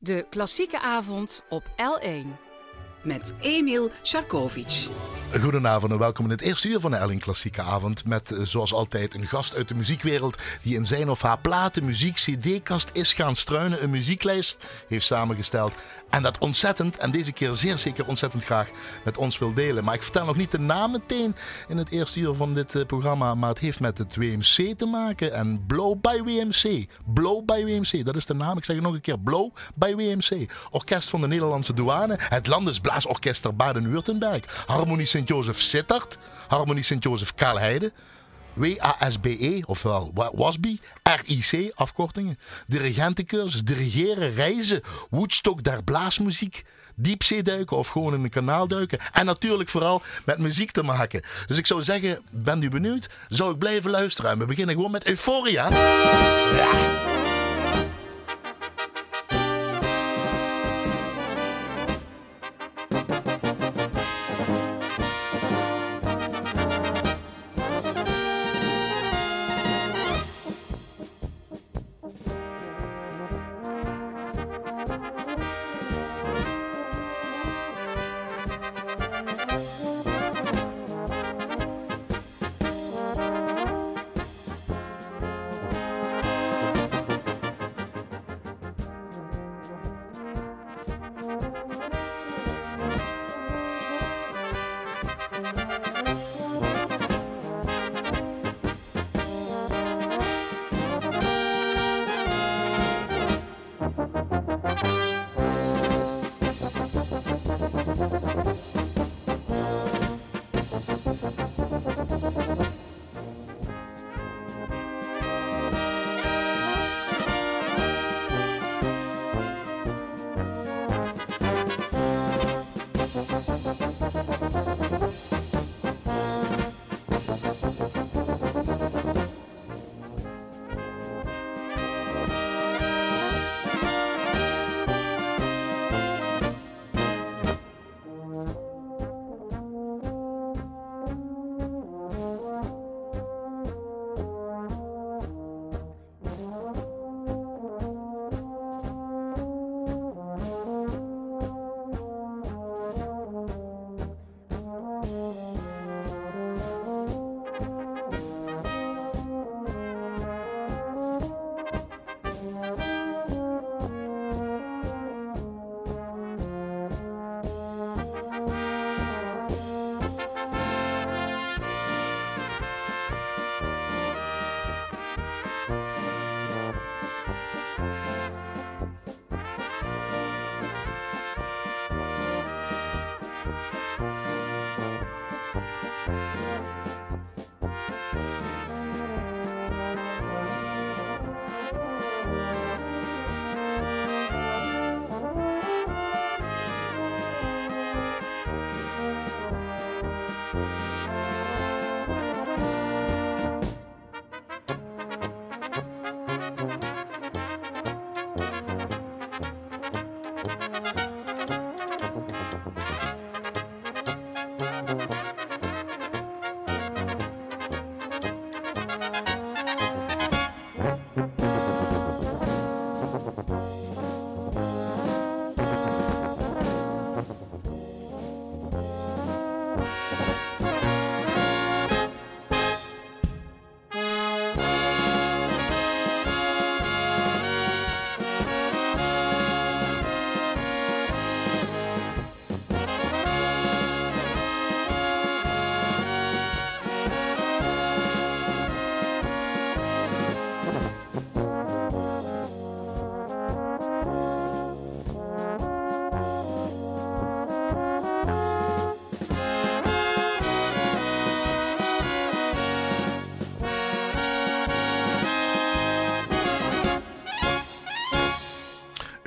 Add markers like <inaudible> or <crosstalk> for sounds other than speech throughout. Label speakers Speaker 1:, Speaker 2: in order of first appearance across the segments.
Speaker 1: De klassieke avond op L1.
Speaker 2: met Emil Sharkovic.
Speaker 3: Goedenavond en welkom in het eerste uur van de Ellen Klassieke Avond. Met eh, zoals altijd een gast uit de muziekwereld die in zijn of haar platen, muziek, cd-kast is gaan struinen. Een muzieklijst heeft samengesteld. En dat ontzettend, en deze keer zeer zeker ontzettend graag met ons wil delen. Maar ik vertel nog niet de naam meteen in het eerste uur van dit eh, programma. Maar het heeft met het WMC te maken. En Blow by WMC. Blow by WMC, dat is de naam. Ik zeg het nog een keer. Blow by WMC. Orkest van de Nederlandse douane. Het Landesblaasorkester Baden-Württemberg. Harmonie Sint-Jozef Sittard. Harmonie Sint-Jozef Kaalheide. WASBE, ofwel Wa- WASBI, RIC, afkortingen. Dirigentencursus, dirigeren, reizen, Woodstock der blaasmuziek, diepzeeduiken of gewoon in een kanaal duiken. En natuurlijk vooral met muziek te maken. Dus ik zou zeggen, bent u benieuwd? Zou ik blijven luisteren? En we beginnen gewoon met Euphoria.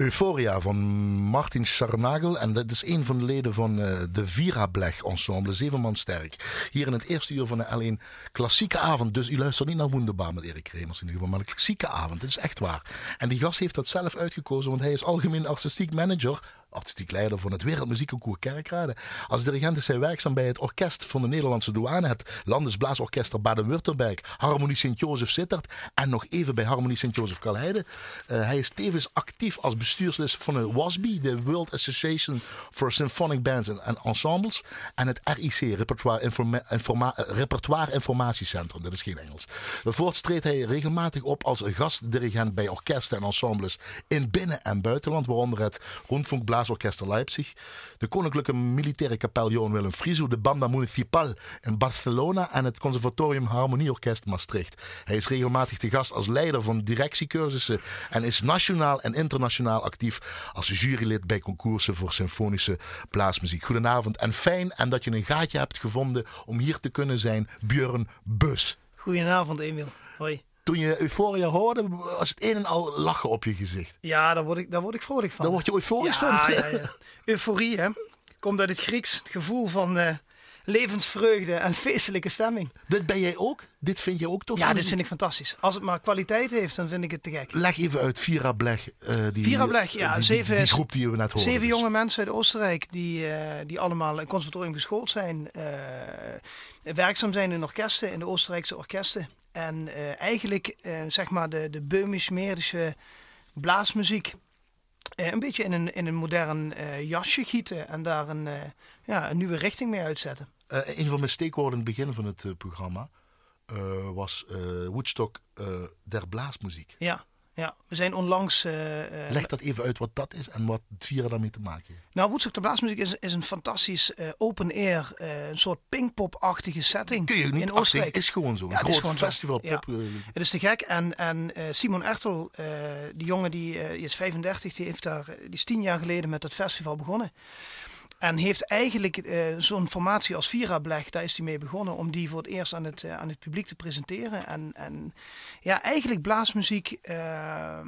Speaker 3: Euphoria van Martin Scharnagel. En dat is een van de leden van eh, de Virablech ensemble, zeven man sterk. Hier in het eerste uur van de L1 klassieke avond. Dus u luistert niet naar Wonderbaar met Erik Remers in ieder geval, maar een klassieke avond. Dat is echt waar. En die gast heeft dat zelf uitgekozen, want hij is algemeen artistiek manager artistiek leider van het Wereldmuziekconcours Kerkrade. Als dirigent is hij werkzaam bij het orkest van de Nederlandse douane, het Landesblaasorkester Baden-Württemberg, Harmonie Sint-Jozef Sittard en nog even bij Harmonie Sint-Jozef Kalheide. Uh, hij is tevens actief als bestuurslid van de WASB, de World Association for Symphonic Bands and Ensembles, en het RIC, Repertoire, Informa Informa Repertoire Informatiecentrum. Dat is geen Engels. Voorts treedt hij regelmatig op als gastdirigent bij orkesten en ensembles in binnen- en buitenland, waaronder het Rundfunkblaasorkester Leipzig, de Koninklijke Militaire Kapel Johan Willem Frieso, de Banda Municipal in Barcelona en het Conservatorium Harmonieorkest Maastricht. Hij is regelmatig te gast als leider van directiecursussen en is nationaal en internationaal actief als jurylid bij concoursen voor symfonische blaasmuziek. Goedenavond en fijn en dat je een gaatje hebt gevonden om hier te kunnen zijn, Björn Bus.
Speaker 4: Goedenavond, Emiel. Hoi.
Speaker 3: Toen je Euphoria hoorde, was het een en al lachen op je gezicht.
Speaker 4: Ja, daar word ik, daar word ik vrolijk van.
Speaker 3: Daar word je euforisch
Speaker 4: ja,
Speaker 3: van?
Speaker 4: Ja, ja. Euforie, hè. Komt uit het Grieks. Het gevoel van uh, levensvreugde en feestelijke stemming.
Speaker 3: Dit ben jij ook? Dit vind je ook tof?
Speaker 4: Ja, dit vind ik fantastisch. Als het maar kwaliteit heeft, dan vind ik het te gek.
Speaker 3: Leg even uit, Vira Blech. Uh, die,
Speaker 4: Vira Blech, ja.
Speaker 3: Die,
Speaker 4: zeven,
Speaker 3: die, groep die we net hoorden.
Speaker 4: Zeven
Speaker 3: dus.
Speaker 4: jonge mensen uit Oostenrijk die, uh, die allemaal in conservatorium geschoold zijn. werkzaam zijn in orkesten, in de Oostenrijkse orkesten. En uh, eigenlijk uh, zeg maar de, de Böhmisch-Merische blaasmuziek uh, een beetje in een, in een modern jasje gieten en daar een, ja, een nieuwe richting mee uitzetten.
Speaker 3: een van mijn steekwoorden in het begin van het programma was Woodstock der blaasmuziek.
Speaker 4: Ja. Ja, we zijn onlangs. Uh,
Speaker 3: Leg dat even uit wat dat is en wat het vieren daarmee te maken heeft.
Speaker 4: Nou, Woodstock de Blaasmuziek is, is een fantastisch uh, open air, uh, een soort pingpop-achtige setting.
Speaker 3: Kun je niet
Speaker 4: in Oostenrijk.
Speaker 3: is gewoon zo.
Speaker 4: Ja,
Speaker 3: groot
Speaker 4: gewoon
Speaker 3: festival.
Speaker 4: Zo.
Speaker 3: Pop,
Speaker 4: ja. Het is te gek. En, en Simon Ertel, die jongen die, die, is 35, die, heeft daar, die is tien jaar geleden met het festival begonnen. En heeft eigenlijk uh, zo'n formatie als Vira Blech, daar is hij mee begonnen, om die voor het eerst aan het, uh, aan het publiek te presenteren. En, en ja, eigenlijk blaasmuziek uh,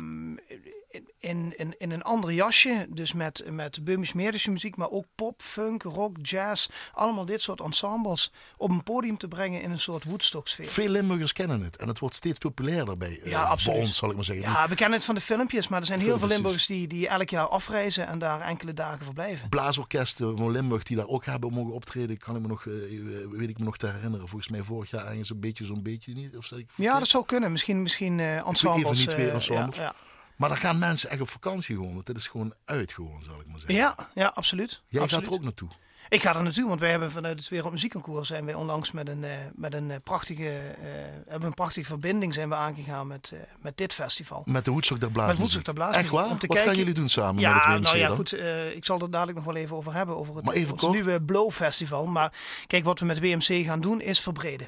Speaker 4: in, in, in een ander jasje. Dus met, met Böhmisch-Medische muziek, maar ook pop, funk, rock, jazz. Allemaal dit soort ensembles op een podium te brengen in een soort Woodstock-sfeer.
Speaker 3: Veel Limburgers kennen het en het wordt steeds populairder bij,
Speaker 4: ja, absoluut.
Speaker 3: bij ons, zal ik maar zeggen.
Speaker 4: Ja, we kennen het van de filmpjes, maar er zijn heel veel. Limburgers die, die elk jaar afreizen en daar enkele dagen verblijven.
Speaker 3: Blaasorkesten van Limburg die daar ook hebben mogen optreden, kan ik me nog, uh, weet ik me nog te herinneren. Volgens mij vorig jaar ergens een beetje zo'n beetje niet. Of ik
Speaker 4: ja, dat zou kunnen. Misschien, misschien uh, ensembles.
Speaker 3: Even niet
Speaker 4: uh,
Speaker 3: ensembles.
Speaker 4: Ja, ja.
Speaker 3: Maar dan gaan mensen echt op vakantie gewoon. Want dit is gewoon uit gewoon, zal ik maar zeggen.
Speaker 4: Ja, ja absoluut.
Speaker 3: Jij
Speaker 4: absoluut.
Speaker 3: gaat er ook naartoe.
Speaker 4: Ik ga er naartoe, want wij hebben vanuit het Wereldmuziekconcours zijn wij onlangs met een, uh, met een prachtige, uh, hebben een prachtige verbinding zijn we aangegaan met, uh, met dit festival.
Speaker 3: Met de Woodstock der Blaasmuziek.
Speaker 4: Met Woodstock der Blaasmuziek.
Speaker 3: Echt waar?
Speaker 4: Om te
Speaker 3: Wat
Speaker 4: kijken...
Speaker 3: gaan jullie doen samen
Speaker 4: ja,
Speaker 3: met het WMC
Speaker 4: nou ja,
Speaker 3: dan?
Speaker 4: goed. ik zal er dadelijk nog wel even over hebben, over het,
Speaker 3: Maar even
Speaker 4: ons
Speaker 3: kort.
Speaker 4: nieuwe Blow Festival. Maar kijk, wat we met WMC gaan doen is verbreden.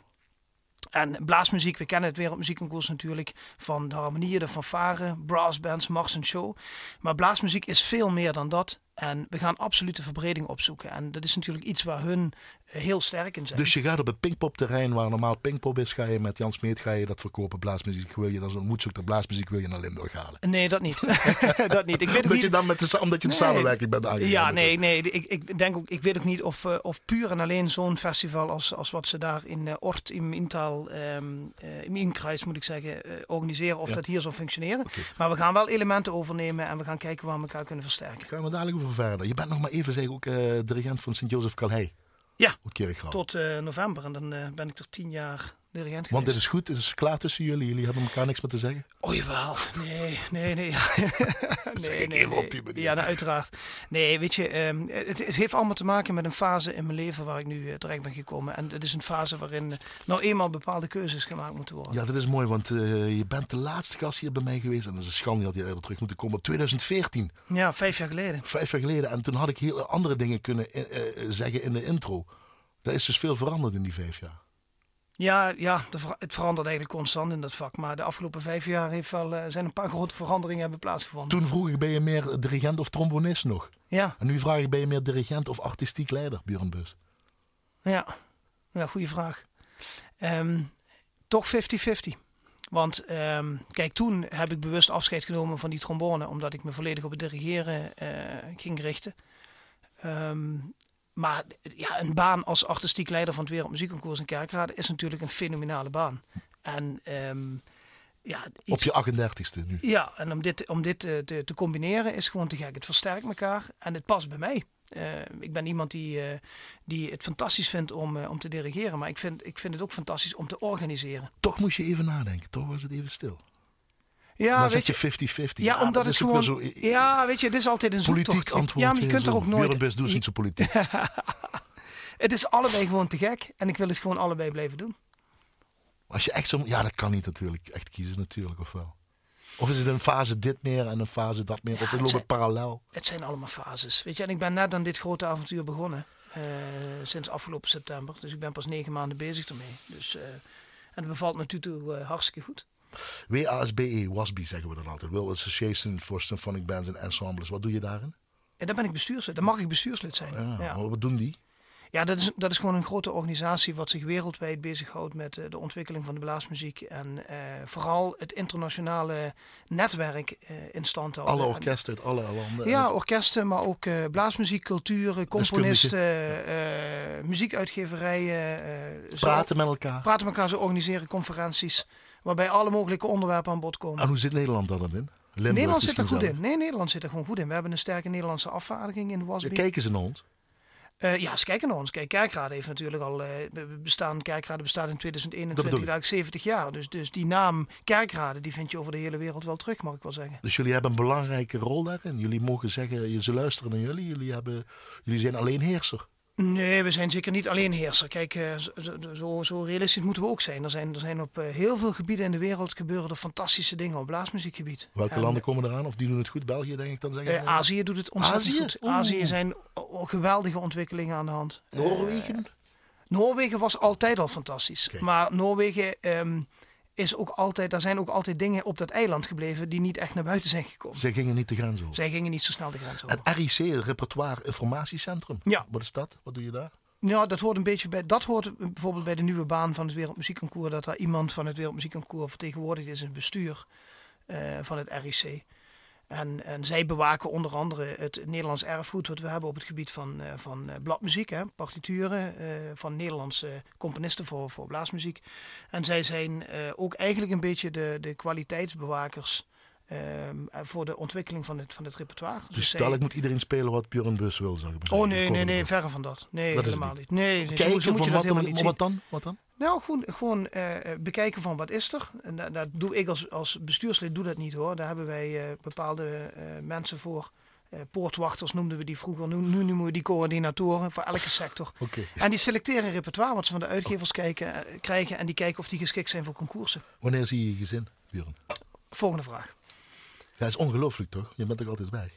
Speaker 4: En blaasmuziek, we kennen het Wereldmuziekconcours natuurlijk van de harmonieën, de fanfare, brassbands, mars en show. Maar blaasmuziek is veel meer dan dat. En we gaan absoluut de verbreding opzoeken. En dat is natuurlijk iets waar hun heel sterk in zijn.
Speaker 3: Dus je gaat op het Pinkpop-terrein waar normaal Pinkpop is, ga je met Jan Smeet ga je dat verkopen. Blaasmuziek wil je dan zo'n der Blaasmuziek wil je naar Limburg halen.
Speaker 4: Nee, dat niet. <laughs> <laughs> dat niet. Ik weet niet...
Speaker 3: je dan met de, omdat je de
Speaker 4: Nee.
Speaker 3: samenwerking bent aangegaan.
Speaker 4: Ja, nee, nee. Ik, ik denk ook, ik weet ook niet of, uh, of puur en alleen zo'n festival als, als wat ze daar in uh, Ort, in um, uh, in Inkruis moet ik zeggen, organiseren, of
Speaker 3: Ja.
Speaker 4: dat hier zal functioneren. Maar we gaan wel elementen overnemen en we gaan kijken waar we elkaar kunnen versterken.
Speaker 3: Gaan we dadelijk over verder. Je bent nog maar even zeg ook eh, dirigent van Sint-Jozef Calhei.
Speaker 4: Ja. Tot uh, november en dan uh, ben ik er tien jaar
Speaker 3: Want dit is goed, het is klaar tussen jullie. Jullie hebben elkaar niks meer te zeggen.
Speaker 4: Oh jawel, nee, nee, nee. <laughs>
Speaker 3: zeg ik even op die manier.
Speaker 4: Ja, nou, uiteraard. Nee, weet je, um, het, het, heeft allemaal te maken met een fase in mijn leven waar ik nu uh, terecht ben gekomen. En het is een fase waarin uh, nou eenmaal bepaalde keuzes gemaakt moeten worden.
Speaker 3: Ja, dat is mooi, want uh, je bent de laatste gast hier bij mij geweest. En dat is een schande dat je eerder terug moet komen op 2014.
Speaker 4: Ja, vijf jaar geleden.
Speaker 3: Vijf jaar geleden. En toen had ik heel andere dingen kunnen zeggen in de intro. Er is dus veel veranderd in die vijf jaar.
Speaker 4: Ja, ja het verandert eigenlijk constant in dat vak. Maar de afgelopen vijf jaar heeft wel, uh, zijn een paar grote veranderingen hebben plaatsgevonden.
Speaker 3: Toen vroeg ik, ben je meer dirigent of trombonist nog?
Speaker 4: Ja.
Speaker 3: En nu vraag ik, ben je meer dirigent of artistiek leider, Björn Bus?
Speaker 4: Ja, ja goede vraag. Um, toch 50-50. Want um, kijk, toen heb ik bewust afscheid genomen van die trombone, omdat ik me volledig op het dirigeren uh, ging richten. Um, maar ja, een baan als artistiek leider van het Wereldmuziekconcours in Kerkrade is natuurlijk een fenomenale baan. En um, ja,
Speaker 3: Op
Speaker 4: iets,
Speaker 3: je 38ste nu.
Speaker 4: ja, en om dit, om dit eh, te, te combineren is gewoon te gek. Het versterkt elkaar en het past bij mij. Eh, ik ben iemand die, eh, die het fantastisch vindt om, om te dirigeren, maar ik vind, ik vind het ook fantastisch om te organiseren.
Speaker 3: Toch moest je even nadenken. Toch was het even stil.
Speaker 4: Ja,
Speaker 3: dan
Speaker 4: weet je,
Speaker 3: je 50-50.
Speaker 4: ja, omdat
Speaker 3: dat
Speaker 4: het gewoon.
Speaker 3: zo-
Speaker 4: ja, weet je, het is altijd een
Speaker 3: Politiek
Speaker 4: zoektocht.
Speaker 3: antwoord.
Speaker 4: Ja, maar je kunt er ook nooit.
Speaker 3: Best doet niet zo politiek. <laughs>
Speaker 4: Het is allebei gewoon te gek en ik wil het gewoon allebei blijven doen.
Speaker 3: Als je echt zo... Ja, dat kan niet natuurlijk. Echt kiezen natuurlijk, of wel? Of is het een fase dit meer en een fase dat meer? of
Speaker 4: het
Speaker 3: loopt het parallel?
Speaker 4: Het zijn allemaal fases. Weet je, en ik ben net aan dit grote avontuur begonnen. eh, sinds afgelopen september. Dus ik ben pas negen maanden bezig ermee. Dus, eh, en het bevalt me toe eh, hartstikke goed.
Speaker 3: WASBE, WASB zeggen we dan altijd. World Association for Symphonic Bands and Ensembles. Wat doe je daarin?
Speaker 4: En daar ben ik bestuurslid. Daar mag ik bestuurslid zijn.
Speaker 3: Ja,
Speaker 4: Ja,
Speaker 3: Wat doen die?
Speaker 4: ja dat, is, dat is gewoon een grote organisatie wat zich wereldwijd bezighoudt met eh, de ontwikkeling van de blaasmuziek. En eh, vooral het internationale netwerk eh, in stand houden.
Speaker 3: Alle
Speaker 4: En-
Speaker 3: orkesten uit alle landen.
Speaker 4: Ja, orkesten, maar ook eh, blaasmuziek, culturen, componisten, eh, muziekuitgeverijen. zo-
Speaker 3: praten met elkaar.
Speaker 4: praten met elkaar, ze organiseren conferenties. Waarbij alle mogelijke onderwerpen aan bod komen.
Speaker 3: En hoe zit Nederland dan in? Limburg
Speaker 4: Nederland zit er goed
Speaker 3: zelf.
Speaker 4: in. Nee, Nederland zit er gewoon goed in. We hebben een sterke Nederlandse afvaardiging in de
Speaker 3: Ja,
Speaker 4: Wasby.
Speaker 3: kijken ze naar ons?
Speaker 4: Eh, ja, ze kijken naar ons. Kijk, Kerkrade heeft natuurlijk al eh, bestaan. Kerkrade bestaat in 2021,
Speaker 3: bedoel ik.
Speaker 4: eigenlijk 70 jaar. Dus, dus die naam Kerkrade, die vind je over de hele wereld wel terug, mag ik wel zeggen.
Speaker 3: Dus jullie hebben een belangrijke rol daarin. Jullie mogen zeggen, ze luisteren naar jullie. Jullie, hebben, jullie zijn alleen heerser.
Speaker 4: Nee, we zijn zeker niet alleen heerser. Kijk, eh, zo, zo- realistisch moeten we ook zijn. Er zijn, er zijn op eh, heel veel gebieden in de wereld gebeuren er fantastische dingen op blaasmuziekgebied.
Speaker 3: Welke
Speaker 4: En,
Speaker 3: landen komen eraan? Of die doen het goed? België, denk ik dan zeggen.
Speaker 4: Eh, Azië doet het ontzettend
Speaker 3: Azië?
Speaker 4: goed.
Speaker 3: Oeh.
Speaker 4: Azië zijn geweldige ontwikkelingen aan de hand.
Speaker 3: Noorwegen?
Speaker 4: Noorwegen was altijd al fantastisch. Maar Noorwegen ehm, is ook altijd, daar zijn ook altijd dingen op dat eiland gebleven die niet echt naar buiten zijn gekomen.
Speaker 3: Ze gingen niet de grens over.
Speaker 4: Zij gingen niet zo snel de grens over.
Speaker 3: Het RIC, het Repertoire Informatiecentrum.
Speaker 4: Ja.
Speaker 3: Wat is dat? Wat doe je daar?
Speaker 4: Ja, dat hoort een beetje bij. Dat hoort bijvoorbeeld bij de nieuwe baan van het Wereldmuziekconcours. Dat daar iemand van het Wereldmuziekconcours vertegenwoordigd is in het bestuur eh, van het RIC. En, en zij bewaken onder andere het Nederlands erfgoed wat we hebben op het gebied van, eh, van eh, bladmuziek, hè, partituren eh, van Nederlandse componisten voor, voor blaasmuziek. En zij zijn ook eigenlijk een beetje de, de kwaliteitsbewakers ehm, voor de ontwikkeling van het, van het repertoire.
Speaker 3: Dus
Speaker 4: zij-
Speaker 3: dadelijk moet iedereen spelen wat Björn Bus wil, zeg ik maar
Speaker 4: Oh nee, nee, nee, verre van dat. Nee,
Speaker 3: Dat
Speaker 4: helemaal niet. Nee, zo, zo moet je dat
Speaker 3: wat,
Speaker 4: helemaal niet zien.
Speaker 3: wat dan? Wat dan?
Speaker 4: Nou, gewoon, gewoon eh, eh, bekijken van wat is er. En dat, dat doe ik als, als bestuurslid doe dat niet hoor. Daar hebben wij eh, bepaalde mensen voor. Poortwachters noemden we die vroeger. Nu, nu noemen we die coördinatoren voor elke sector.
Speaker 3: Oké.
Speaker 4: En die selecteren repertoire wat ze van de uitgevers kijken, krijgen. En die kijken of die geschikt zijn voor concoursen.
Speaker 3: Wanneer zie je je gezin, Björn?
Speaker 4: Volgende vraag.
Speaker 3: Dat is ongelooflijk toch? Je bent toch altijd weg?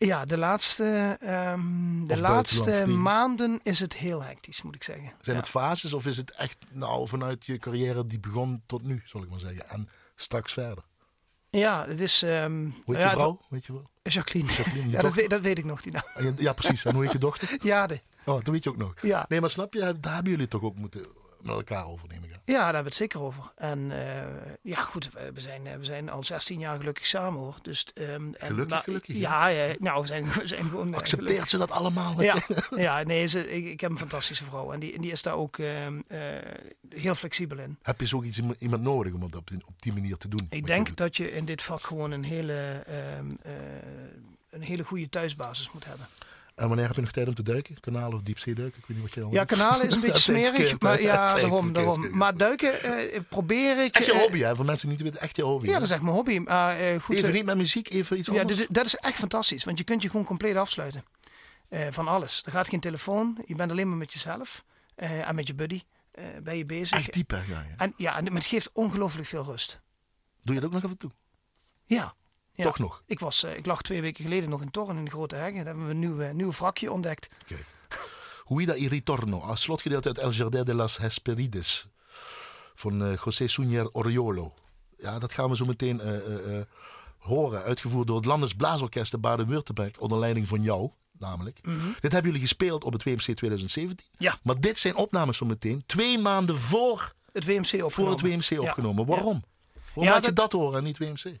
Speaker 4: Ja, de laatste, ehm, de laatste maanden is het heel hectisch, moet ik zeggen.
Speaker 3: Zijn
Speaker 4: Ja.
Speaker 3: het fases of is het echt nou, vanuit je carrière die begon tot nu, zal ik maar zeggen. En straks verder.
Speaker 4: Ja, het is... ehm,
Speaker 3: Hoe heet
Speaker 4: ja,
Speaker 3: je
Speaker 4: het-
Speaker 3: vrouw? Weet je wel?
Speaker 4: Jacqueline.
Speaker 3: Jacqueline, je
Speaker 4: ja, dat weet, dat weet ik nog, die naam.
Speaker 3: Je- Ja, precies. En hoe heet je dochter? <laughs>
Speaker 4: Ja, de,
Speaker 3: Oh, dat weet je ook nog.
Speaker 4: ja.
Speaker 3: Nee, maar snap je, daar hebben jullie toch ook moeten met elkaar over nemen. gaan.
Speaker 4: Ja, daar hebben we het zeker over. En eh, ja, goed, we zijn, eh, we zijn al 16 jaar gelukkig samen hoor. Dus, ehm, en,
Speaker 3: Gelukkig,
Speaker 4: maar-
Speaker 3: gelukkig,
Speaker 4: Ja, ja, nou, we zijn, we zijn gewoon. eh,
Speaker 3: Accepteert ze dat allemaal?
Speaker 4: Ja, <laughs> ja nee, ze, ik, ik heb een fantastische vrouw. En die, en die is daar ook ehm, eh, heel flexibel in.
Speaker 3: Heb je zo iets iemand nodig om het op, die- op die manier te doen?
Speaker 4: Ik
Speaker 3: je
Speaker 4: denk dat je in dit vak gewoon een hele, ehm, eh, een hele goede thuisbasis moet hebben.
Speaker 3: En wanneer heb je nog tijd om te duiken? Kanaal of diepzeeduiken? Ik weet niet wat je dan
Speaker 4: Ja, kanalen is een <laughs> beetje smerig.
Speaker 3: verkeerd,
Speaker 4: Maar ja, daarom. daarom. Maar duiken eh, probeer ik.
Speaker 3: Echt je
Speaker 4: eh,
Speaker 3: hobby, hè? Voor mensen die niet weten, echt je hobby.
Speaker 4: Ja,
Speaker 3: hè?
Speaker 4: dat is echt mijn hobby. Eh, goed.
Speaker 3: Even
Speaker 4: eh,
Speaker 3: niet met muziek, even iets
Speaker 4: Ja,
Speaker 3: anders.
Speaker 4: dit- dat is echt fantastisch, want je kunt je gewoon compleet afsluiten eh, van alles. Er gaat geen telefoon, je bent alleen maar met jezelf eh, en met je buddy eh, ben je bezig.
Speaker 3: Echt diep, hè? Ja, ja.
Speaker 4: En ja, en het geeft ongelooflijk veel rust.
Speaker 3: Doe je dat ook nog even toe?
Speaker 4: Ja. Ja.
Speaker 3: Toch nog?
Speaker 4: Ik, was, eh, ik lag twee weken geleden nog in Torren in de Grote Heggen. Daar hebben we een nieuw, eh, nieuw wrakje ontdekt.
Speaker 3: Kijk. Huida y Ritorno, als slotgedeelte uit El Jardin de las Hesperides. Van eh, José Suñer Oriolo. Ja, dat gaan we zo meteen horen. Uitgevoerd door het Landes Blaasorkest de Baden-Württemberg. Onder leiding van jou, namelijk. Dit hebben jullie gespeeld op het WMC 2017.
Speaker 4: Ja.
Speaker 3: Maar dit zijn opnames zo meteen. Twee maanden voor,
Speaker 4: Het WMC
Speaker 3: voor
Speaker 4: opgenomen.
Speaker 3: het WMC
Speaker 4: Ja.
Speaker 3: opgenomen. Waarom? Waarom
Speaker 4: Ja,
Speaker 3: laat je
Speaker 4: dat-
Speaker 3: dat horen en niet WMC?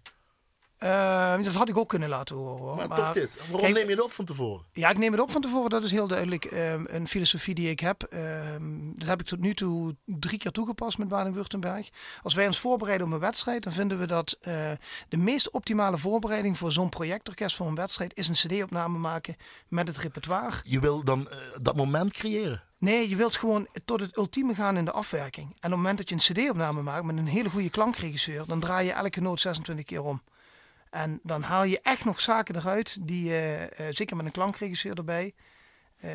Speaker 4: Uh, dat had ik ook kunnen laten horen. Hoor.
Speaker 3: Maar, toch dit. Waarom neem je het op van tevoren?
Speaker 4: Ja, ik neem het op van tevoren. Dat is heel duidelijk um, een filosofie die ik heb. Um, dat heb ik tot nu toe drie keer toegepast met Baden-Württemberg. Als wij ons voorbereiden op een wedstrijd, dan vinden we dat uh, de meest optimale voorbereiding voor zo'n projectorkest voor een wedstrijd is een CD-opname maken met het repertoire.
Speaker 3: Je wil dan uh, dat moment creëren?
Speaker 4: Nee, je wilt gewoon tot het ultieme gaan in de afwerking. En op het moment dat je een CD-opname maakt met een hele goede klankregisseur, dan draai je elke noot 26 keer om. En dan haal je echt nog zaken eruit, die, uh, uh, zeker met een klankregisseur erbij, uh,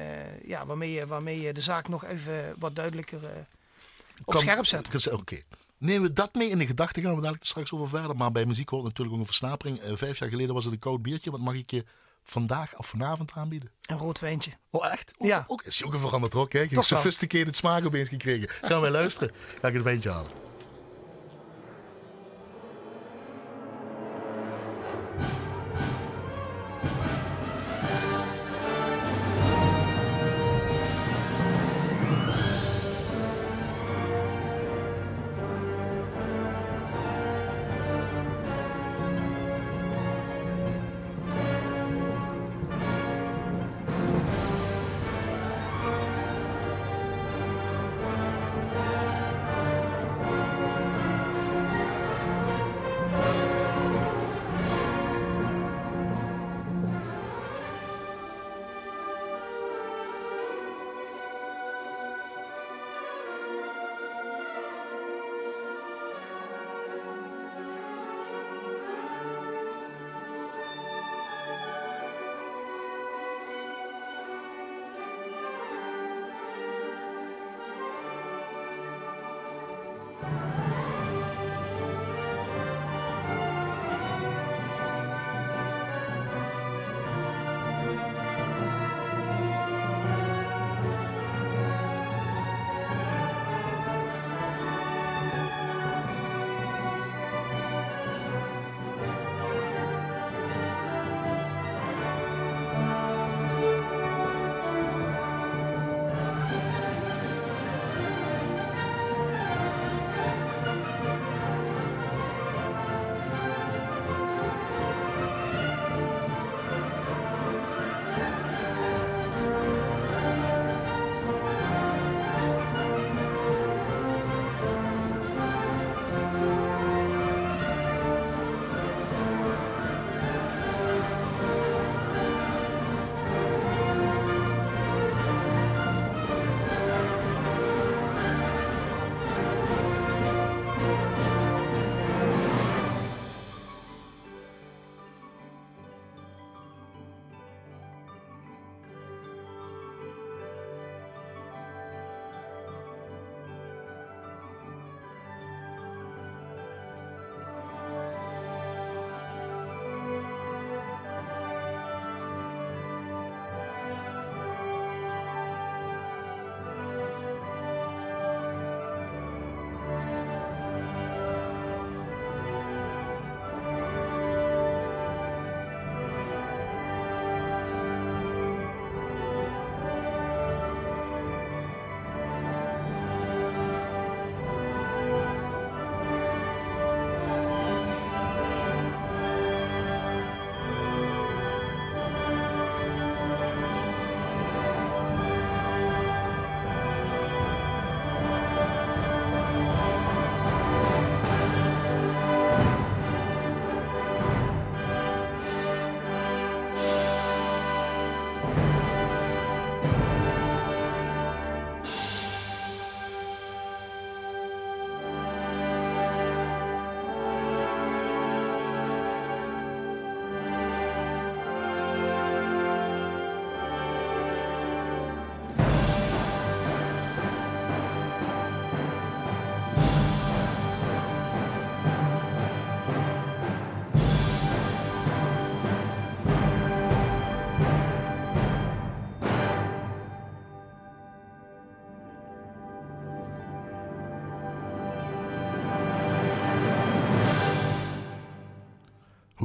Speaker 4: ja, waarmee, je, waarmee je de zaak nog even wat duidelijker op kan, scherp zet.
Speaker 3: Oké. Okay. Nemen we dat mee in de gedachten, gaan we dadelijk straks over verder. Maar bij muziek hoort natuurlijk ook een versnapering. vijf jaar geleden was het een koud biertje. Wat mag ik je vandaag of vanavond aanbieden?
Speaker 4: Een rood wijntje.
Speaker 3: Oh, echt?
Speaker 4: Oh, ja.
Speaker 3: Ook, is je ook een veranderd hoor. Kijk, een sophisticated smaak opeens gekregen. Gaan wij luisteren. Ga ik het wijntje halen.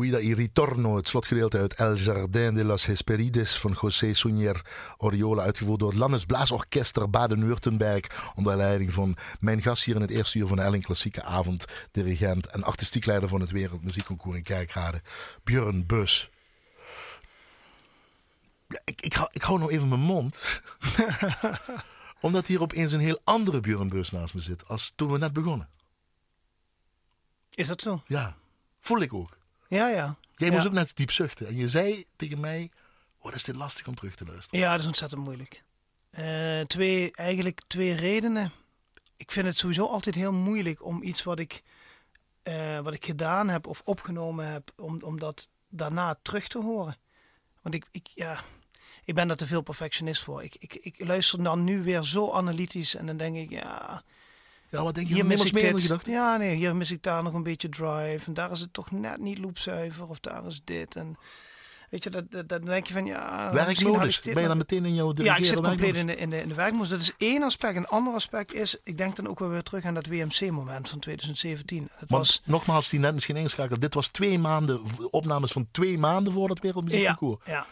Speaker 3: Guida y Ritorno, het slotgedeelte uit El Jardin de las Hesperides van José Sunier Oriola, uitgevoerd door het Landesblaasorkester Baden-Württemberg, onder leiding van mijn gast hier in het eerste uur van de Elling Klassieke Avond, dirigent en artistiek leider van het Wereldmuziekconcours in Kerkrade, Björn Bus. Ja, ik, ik, hou, ik hou nou even mijn mond. <laughs> Omdat hier opeens een heel andere Björn Bus naast me zit als toen we net begonnen.
Speaker 4: Is dat zo?
Speaker 3: Ja, voel ik ook.
Speaker 4: Ja, ja.
Speaker 3: Jij
Speaker 4: ja.
Speaker 3: moest ook net diep zuchten. En je zei tegen mij, wat is dit lastig om terug te luisteren.
Speaker 4: Ja, dat is ontzettend moeilijk. Eh, twee, eigenlijk twee redenen. Ik vind het sowieso altijd heel moeilijk om iets wat ik, eh, wat ik gedaan heb of opgenomen heb, om, om dat daarna terug te horen. Want ik, ik, ja, ik ben daar te veel perfectionist voor. Ik, ik, ik luister dan nu weer zo analytisch en dan denk ik, ja,
Speaker 3: Ja, wat denk je
Speaker 4: hier mis ik dit.
Speaker 3: gedacht?
Speaker 4: Ja, nee, hier mis ik daar nog een beetje drive. En daar is het toch net niet loopzuiver. Of daar is dit. En weet je, dat, dat, dan denk je van ja.
Speaker 3: Werkmodus. Ben je dan meteen in jouw
Speaker 4: ja, ik zit compleet
Speaker 3: werkmodus?
Speaker 4: in de, in, de, in de werkmodus. Dat is één aspect. Een ander aspect is, ik denk dan ook wel weer terug aan dat WMC-moment van 2017. Het
Speaker 3: Want
Speaker 4: was,
Speaker 3: nogmaals, die net misschien ingeschakeld. Dit was twee maanden, opnames van twee maanden voor het
Speaker 4: ja,
Speaker 3: Wereldmuziekconcours.
Speaker 4: ja.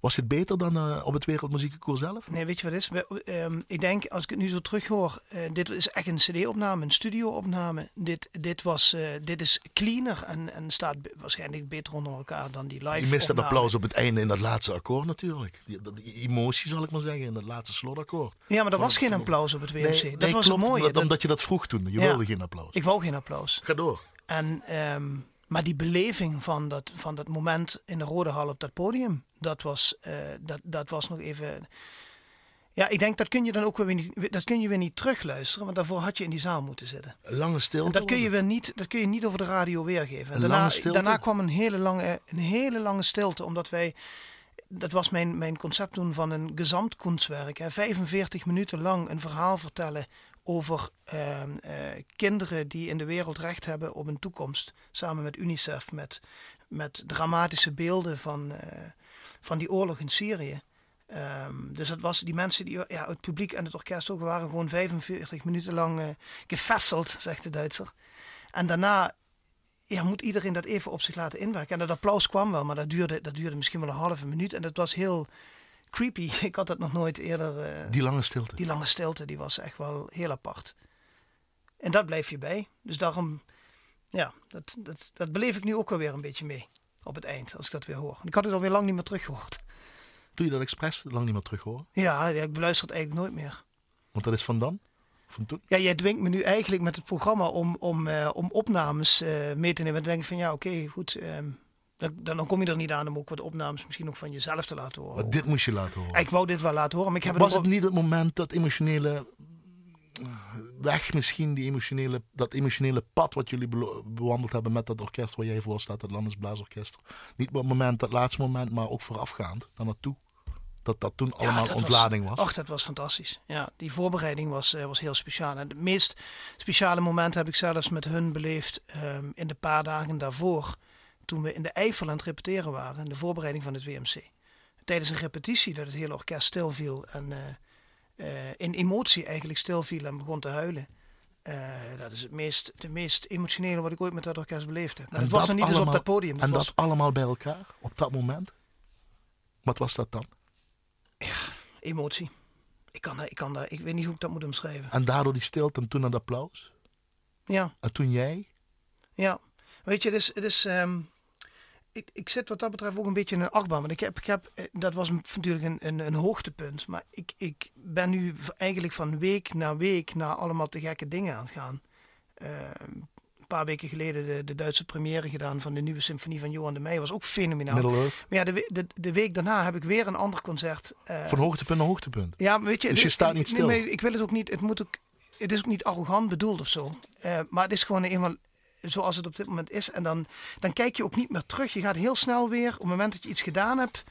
Speaker 3: Was dit beter dan eh, op het Wereldmuziekconcours zelf?
Speaker 4: Nee, weet je wat het is? We- ehm, ik denk, als ik het nu zo terughoor, eh dit is echt een cd-opname, een studio-opname. Dit, dit, was, eh, dit is cleaner en, en staat waarschijnlijk beter onder elkaar dan die live
Speaker 3: Je mist dat applaus op het einde in dat laatste akkoord natuurlijk. Die, emotie zal ik maar zeggen, in dat laatste slotakkoord.
Speaker 4: Ja, maar er was geen applaus op het WMC.
Speaker 3: Nee,
Speaker 4: dat
Speaker 3: nee,
Speaker 4: was
Speaker 3: klopt,
Speaker 4: het mooie. Dat-
Speaker 3: omdat je dat vroeg toen. Je
Speaker 4: Ja.
Speaker 3: wilde geen applaus.
Speaker 4: ik wou geen applaus.
Speaker 3: Ga door.
Speaker 4: En, ehm, maar die beleving van dat, van dat moment in de Rode Hal op dat podium, dat was, eh, dat, dat was nog even. Ja, ik denk dat kun je dan ook weer niet, dat kun je weer niet terugluisteren, want daarvoor had je in die zaal moeten zitten.
Speaker 3: Een lange stilte.
Speaker 4: En dat kun je weer niet, dat kun je niet over de radio weergeven. En daarna,
Speaker 3: stilte?
Speaker 4: daarna kwam een hele lange, een hele lange stilte, omdat wij, dat was mijn, mijn concept toen van een gezamtkunstwerk, hè, 45 minuten lang een verhaal vertellen over ehm, eh, kinderen die in de wereld recht hebben op een toekomst, samen met UNICEF, met, met dramatische beelden van, eh, van die oorlog in Syrië. Ehm, dus dat was die mensen die, ja, het publiek en het orkest ook, waren gewoon 45 minuten lang eh gefesselt, zegt de Duitser. En daarna ja, moet iedereen dat even op zich laten inwerken. En dat applaus kwam wel, maar dat duurde, dat duurde misschien wel een halve minuut. En dat was heel creepy. <laughs> Ik had dat nog nooit eerder. eh,
Speaker 3: Die lange stilte.
Speaker 4: die lange stilte, die was echt wel heel apart. En dat blijf je bij. Dus daarom, ja, dat, dat, dat beleef ik nu ook alweer een beetje mee. Op het eind, als ik dat weer hoor. Ik had het alweer lang niet meer teruggehoord.
Speaker 3: Doe je dat expres lang niet meer terug horen?
Speaker 4: Ja, ja, ik beluister het eigenlijk nooit meer.
Speaker 3: Want dat is van dan? Van toen?
Speaker 4: Ja, jij dwingt me nu eigenlijk met het programma om, om, eh, om opnames eh, mee te nemen. Dan denk ik van ja, oké, goed. ehm, dan, dan kom je er niet aan om ook wat opnames misschien nog van jezelf te laten horen.
Speaker 3: Maar dit moest je laten horen.
Speaker 4: Ik wou dit wel laten horen, maar ik heb het
Speaker 3: Was
Speaker 4: ook
Speaker 3: het niet het moment dat emotionele eh, weg misschien, die emotionele, dat emotionele pad wat jullie bewandeld hebben met dat orkest waar jij voor staat, het Landesblaasorkest. Niet op het moment, dat laatste moment, maar ook voorafgaand daar naartoe. Dat dat toen
Speaker 4: Ja,
Speaker 3: allemaal
Speaker 4: dat
Speaker 3: ontlading was.
Speaker 4: Ach, dat was fantastisch. Ja, die voorbereiding was, eh, was heel speciaal. En het meest speciale moment heb ik zelfs met hun beleefd ehm, in de paar dagen daarvoor. Toen we in de Eifel aan het repeteren waren. De voorbereiding van het WMC. Tijdens een repetitie dat het hele orkest stilviel. En eh, eh, in emotie eigenlijk stilviel en begon te huilen. Eh, dat is het meest, de meest emotionele wat ik ooit met dat orkest beleefd heb. Maar
Speaker 3: En
Speaker 4: het was
Speaker 3: dat
Speaker 4: nog niet eens op
Speaker 3: allemaal-
Speaker 4: dat podium. Dat
Speaker 3: en
Speaker 4: was
Speaker 3: dat allemaal bij elkaar, op dat moment. Wat was dat dan?
Speaker 4: emotie. Ik, kan, daar- ik, kan daar, ik weet niet hoe ik dat moet omschrijven.
Speaker 3: En daardoor die stilte en toen dat applaus.
Speaker 4: Ja.
Speaker 3: En toen jij.
Speaker 4: Ja, weet je, het is, het is ehm, ik, ik zit wat dat betreft ook een beetje in een achtbaan. Want ik heb, ik heb, eh, dat was natuurlijk een, een, een hoogtepunt. Maar ik, ik ben nu eigenlijk van week naar week naar allemaal te gekke dingen aan het gaan. Ehm, een paar weken geleden de, de Duitse première gedaan van de nieuwe symfonie van Johan de Meijer. Was ook fenomenaal. Maar ja, de, de, de week daarna heb ik weer een ander concert. eh,
Speaker 3: Van hoogtepunt naar hoogtepunt.
Speaker 4: ja, weet je,
Speaker 3: Dus je staat niet
Speaker 4: nee,
Speaker 3: stil.
Speaker 4: maar ik wil het ook niet. Het moet ook. Het is ook niet arrogant bedoeld of zo. Eh, maar het is gewoon eenmaal zoals het op dit moment is. En dan, dan kijk je ook niet meer terug. Je gaat heel snel weer. Op het moment dat je iets gedaan hebt.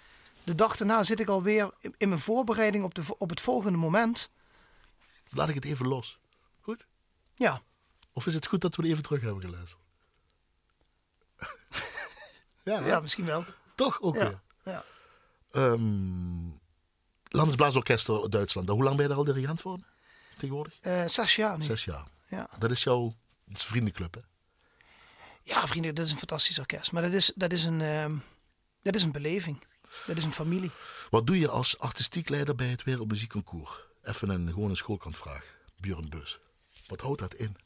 Speaker 4: De dag daarna zit ik alweer in, in mijn voorbereiding op, de, op het volgende moment.
Speaker 3: Laat ik het even los. Goed?
Speaker 4: Ja,
Speaker 3: Of is het goed dat we er even terug hebben geluisterd? <laughs> ja,
Speaker 4: ja misschien wel.
Speaker 3: toch ook weer.
Speaker 4: Ja,
Speaker 3: Landesblaasorkester Duitsland. Hoe lang ben je daar al dirigent voor? Tegenwoordig?
Speaker 4: Eh, zes jaar nu.
Speaker 3: Zes jaar.
Speaker 4: Ja.
Speaker 3: Dat is jouw dat is vriendenclub, hè?
Speaker 4: Ja, vrienden, dat is een fantastisch orkest. Maar dat is, dat is, een, ehm, dat is een beleving. Dat is een familie.
Speaker 3: Wat doe je als artistiek leider bij het Wereldmuziekconcours? Even een gewone schoolkantvraag. Björn Bus. Wat houdt dat in?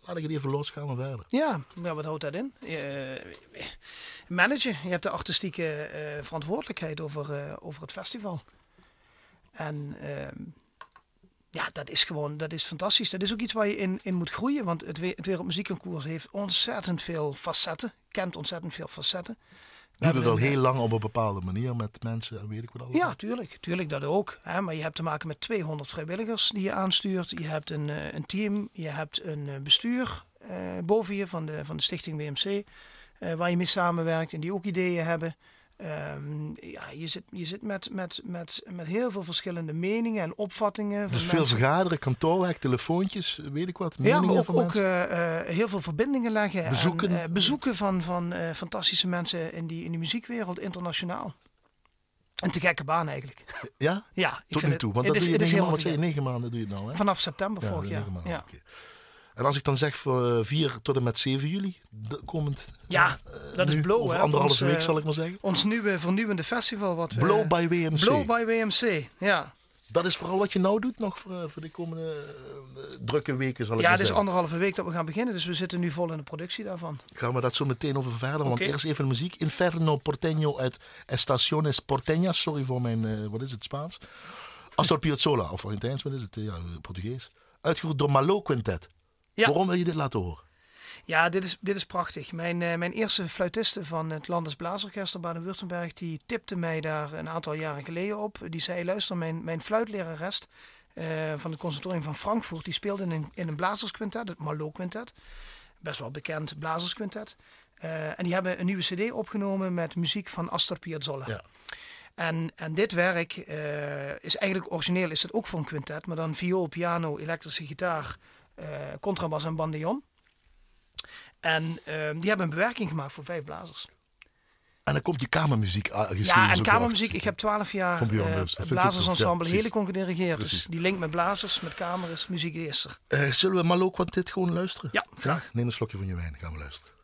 Speaker 3: Laat ik het even los, gaan we verder.
Speaker 4: Ja, ja wat houdt dat in? Je, managen. Je hebt de artistieke eh, verantwoordelijkheid over, eh, over het festival. En ehm, ja, dat is gewoon, dat is fantastisch. Dat is ook iets waar je in, in moet groeien. Want het, het Wereldmuziekconcours heeft ontzettend veel facetten. Kent ontzettend veel facetten.
Speaker 3: Doe het al heel lang op een bepaalde manier met mensen en weet ik wat allemaal.
Speaker 4: Ja, tuurlijk. Tuurlijk dat ook. Hè? Maar je hebt te maken met 200 vrijwilligers die je aanstuurt. Je hebt een, eh, een team. Je hebt een eh, bestuur eh, boven je van de, van de stichting WMC. eh, waar je mee samenwerkt en die ook ideeën hebben. Ehm, ja, je zit, je zit met, met, met, met heel veel verschillende meningen en opvattingen.
Speaker 3: Dus veel
Speaker 4: mensen.
Speaker 3: vergaderen, kantoorwerk, telefoontjes, weet ik wat.
Speaker 4: Ja,
Speaker 3: meningen
Speaker 4: maar ook,
Speaker 3: van
Speaker 4: ook eh, eh, heel veel verbindingen leggen. en,
Speaker 3: Bezoeken.
Speaker 4: eh, bezoeken van, van fantastische mensen in die, in die muziekwereld, internationaal. Een te gekke baan eigenlijk.
Speaker 3: ja?
Speaker 4: Ja, ik
Speaker 3: Tot nu toe.
Speaker 4: het-
Speaker 3: Want dat
Speaker 4: is-
Speaker 3: doe je
Speaker 4: het is
Speaker 3: negen
Speaker 4: helemaal
Speaker 3: maanden, negen maanden doe je het nou, hè?
Speaker 4: Vanaf september
Speaker 3: Ja,
Speaker 4: vorig jaar.
Speaker 3: negen maanden,
Speaker 4: Ja.
Speaker 3: En als ik dan zeg voor 4 tot en met 7 juli, de- komend...
Speaker 4: Ja,
Speaker 3: eh,
Speaker 4: dat is Blow,
Speaker 3: Over
Speaker 4: hè,
Speaker 3: anderhalve
Speaker 4: ons,
Speaker 3: week
Speaker 4: eh,
Speaker 3: zal ik maar zeggen.
Speaker 4: Ons nieuwe vernieuwende festival. Wat we,
Speaker 3: Blow by WMC.
Speaker 4: Blow by WMC. Ja,
Speaker 3: Dat is vooral wat je nou doet nog voor, eh, voor de komende eh, drukke weken, zal ik
Speaker 4: ja
Speaker 3: maar
Speaker 4: het is
Speaker 3: zeggen.
Speaker 4: anderhalve week dat we gaan beginnen. Dus we zitten nu vol in de productie daarvan.
Speaker 3: Gaan we dat zo meteen over verder. Want eerst even de muziek. Inferno Porteño uit Estaciones Porteñas. Sorry voor mijn, eh, wat is het, Spaans? Astor Piazzolla, of Argentijns, wat is het? Eh, Ja, Portugees. Uitgevoerd door Malo Quintet.
Speaker 4: Ja.
Speaker 3: Waarom wil je dit laten horen?
Speaker 4: Ja, dit is, dit is prachtig. Mijn, eh, mijn eerste fluitiste van het Landes Blaasorkest in Baden-Württemberg, die tipte mij daar een aantal jaren geleden op. Die zei, luister, mijn, mijn fluitlerares eh, van het conservatorium van Frankfurt, die speelde in een, in een blazersquintet, het Malo Quintet. Best wel bekend blazersquintet. Eh, en die hebben een nieuwe cd opgenomen met muziek van Astor Piazzolla.
Speaker 3: Ja.
Speaker 4: En, en dit werk is eigenlijk origineel, is het ook voor een quintet, maar dan viool, piano, elektrische gitaar, contrabas en bandeon. En ehm, die hebben een bewerking gemaakt voor vijf blazers.
Speaker 3: En dan komt die kamermuziek ah,
Speaker 4: Ja, en
Speaker 3: ook
Speaker 4: kamermuziek. Ik heb twaalf jaar
Speaker 3: Van Björn
Speaker 4: eh,
Speaker 3: ook
Speaker 4: blazersensemble.
Speaker 3: Ja,
Speaker 4: Helikon gedirigeerd. Dus die link met blazers, met kamers, muziek is er.
Speaker 3: Eh, zullen we Malo Quintet gewoon luisteren?
Speaker 4: Ja, graag.
Speaker 3: Neem een slokje van je wijn, gaan we luisteren.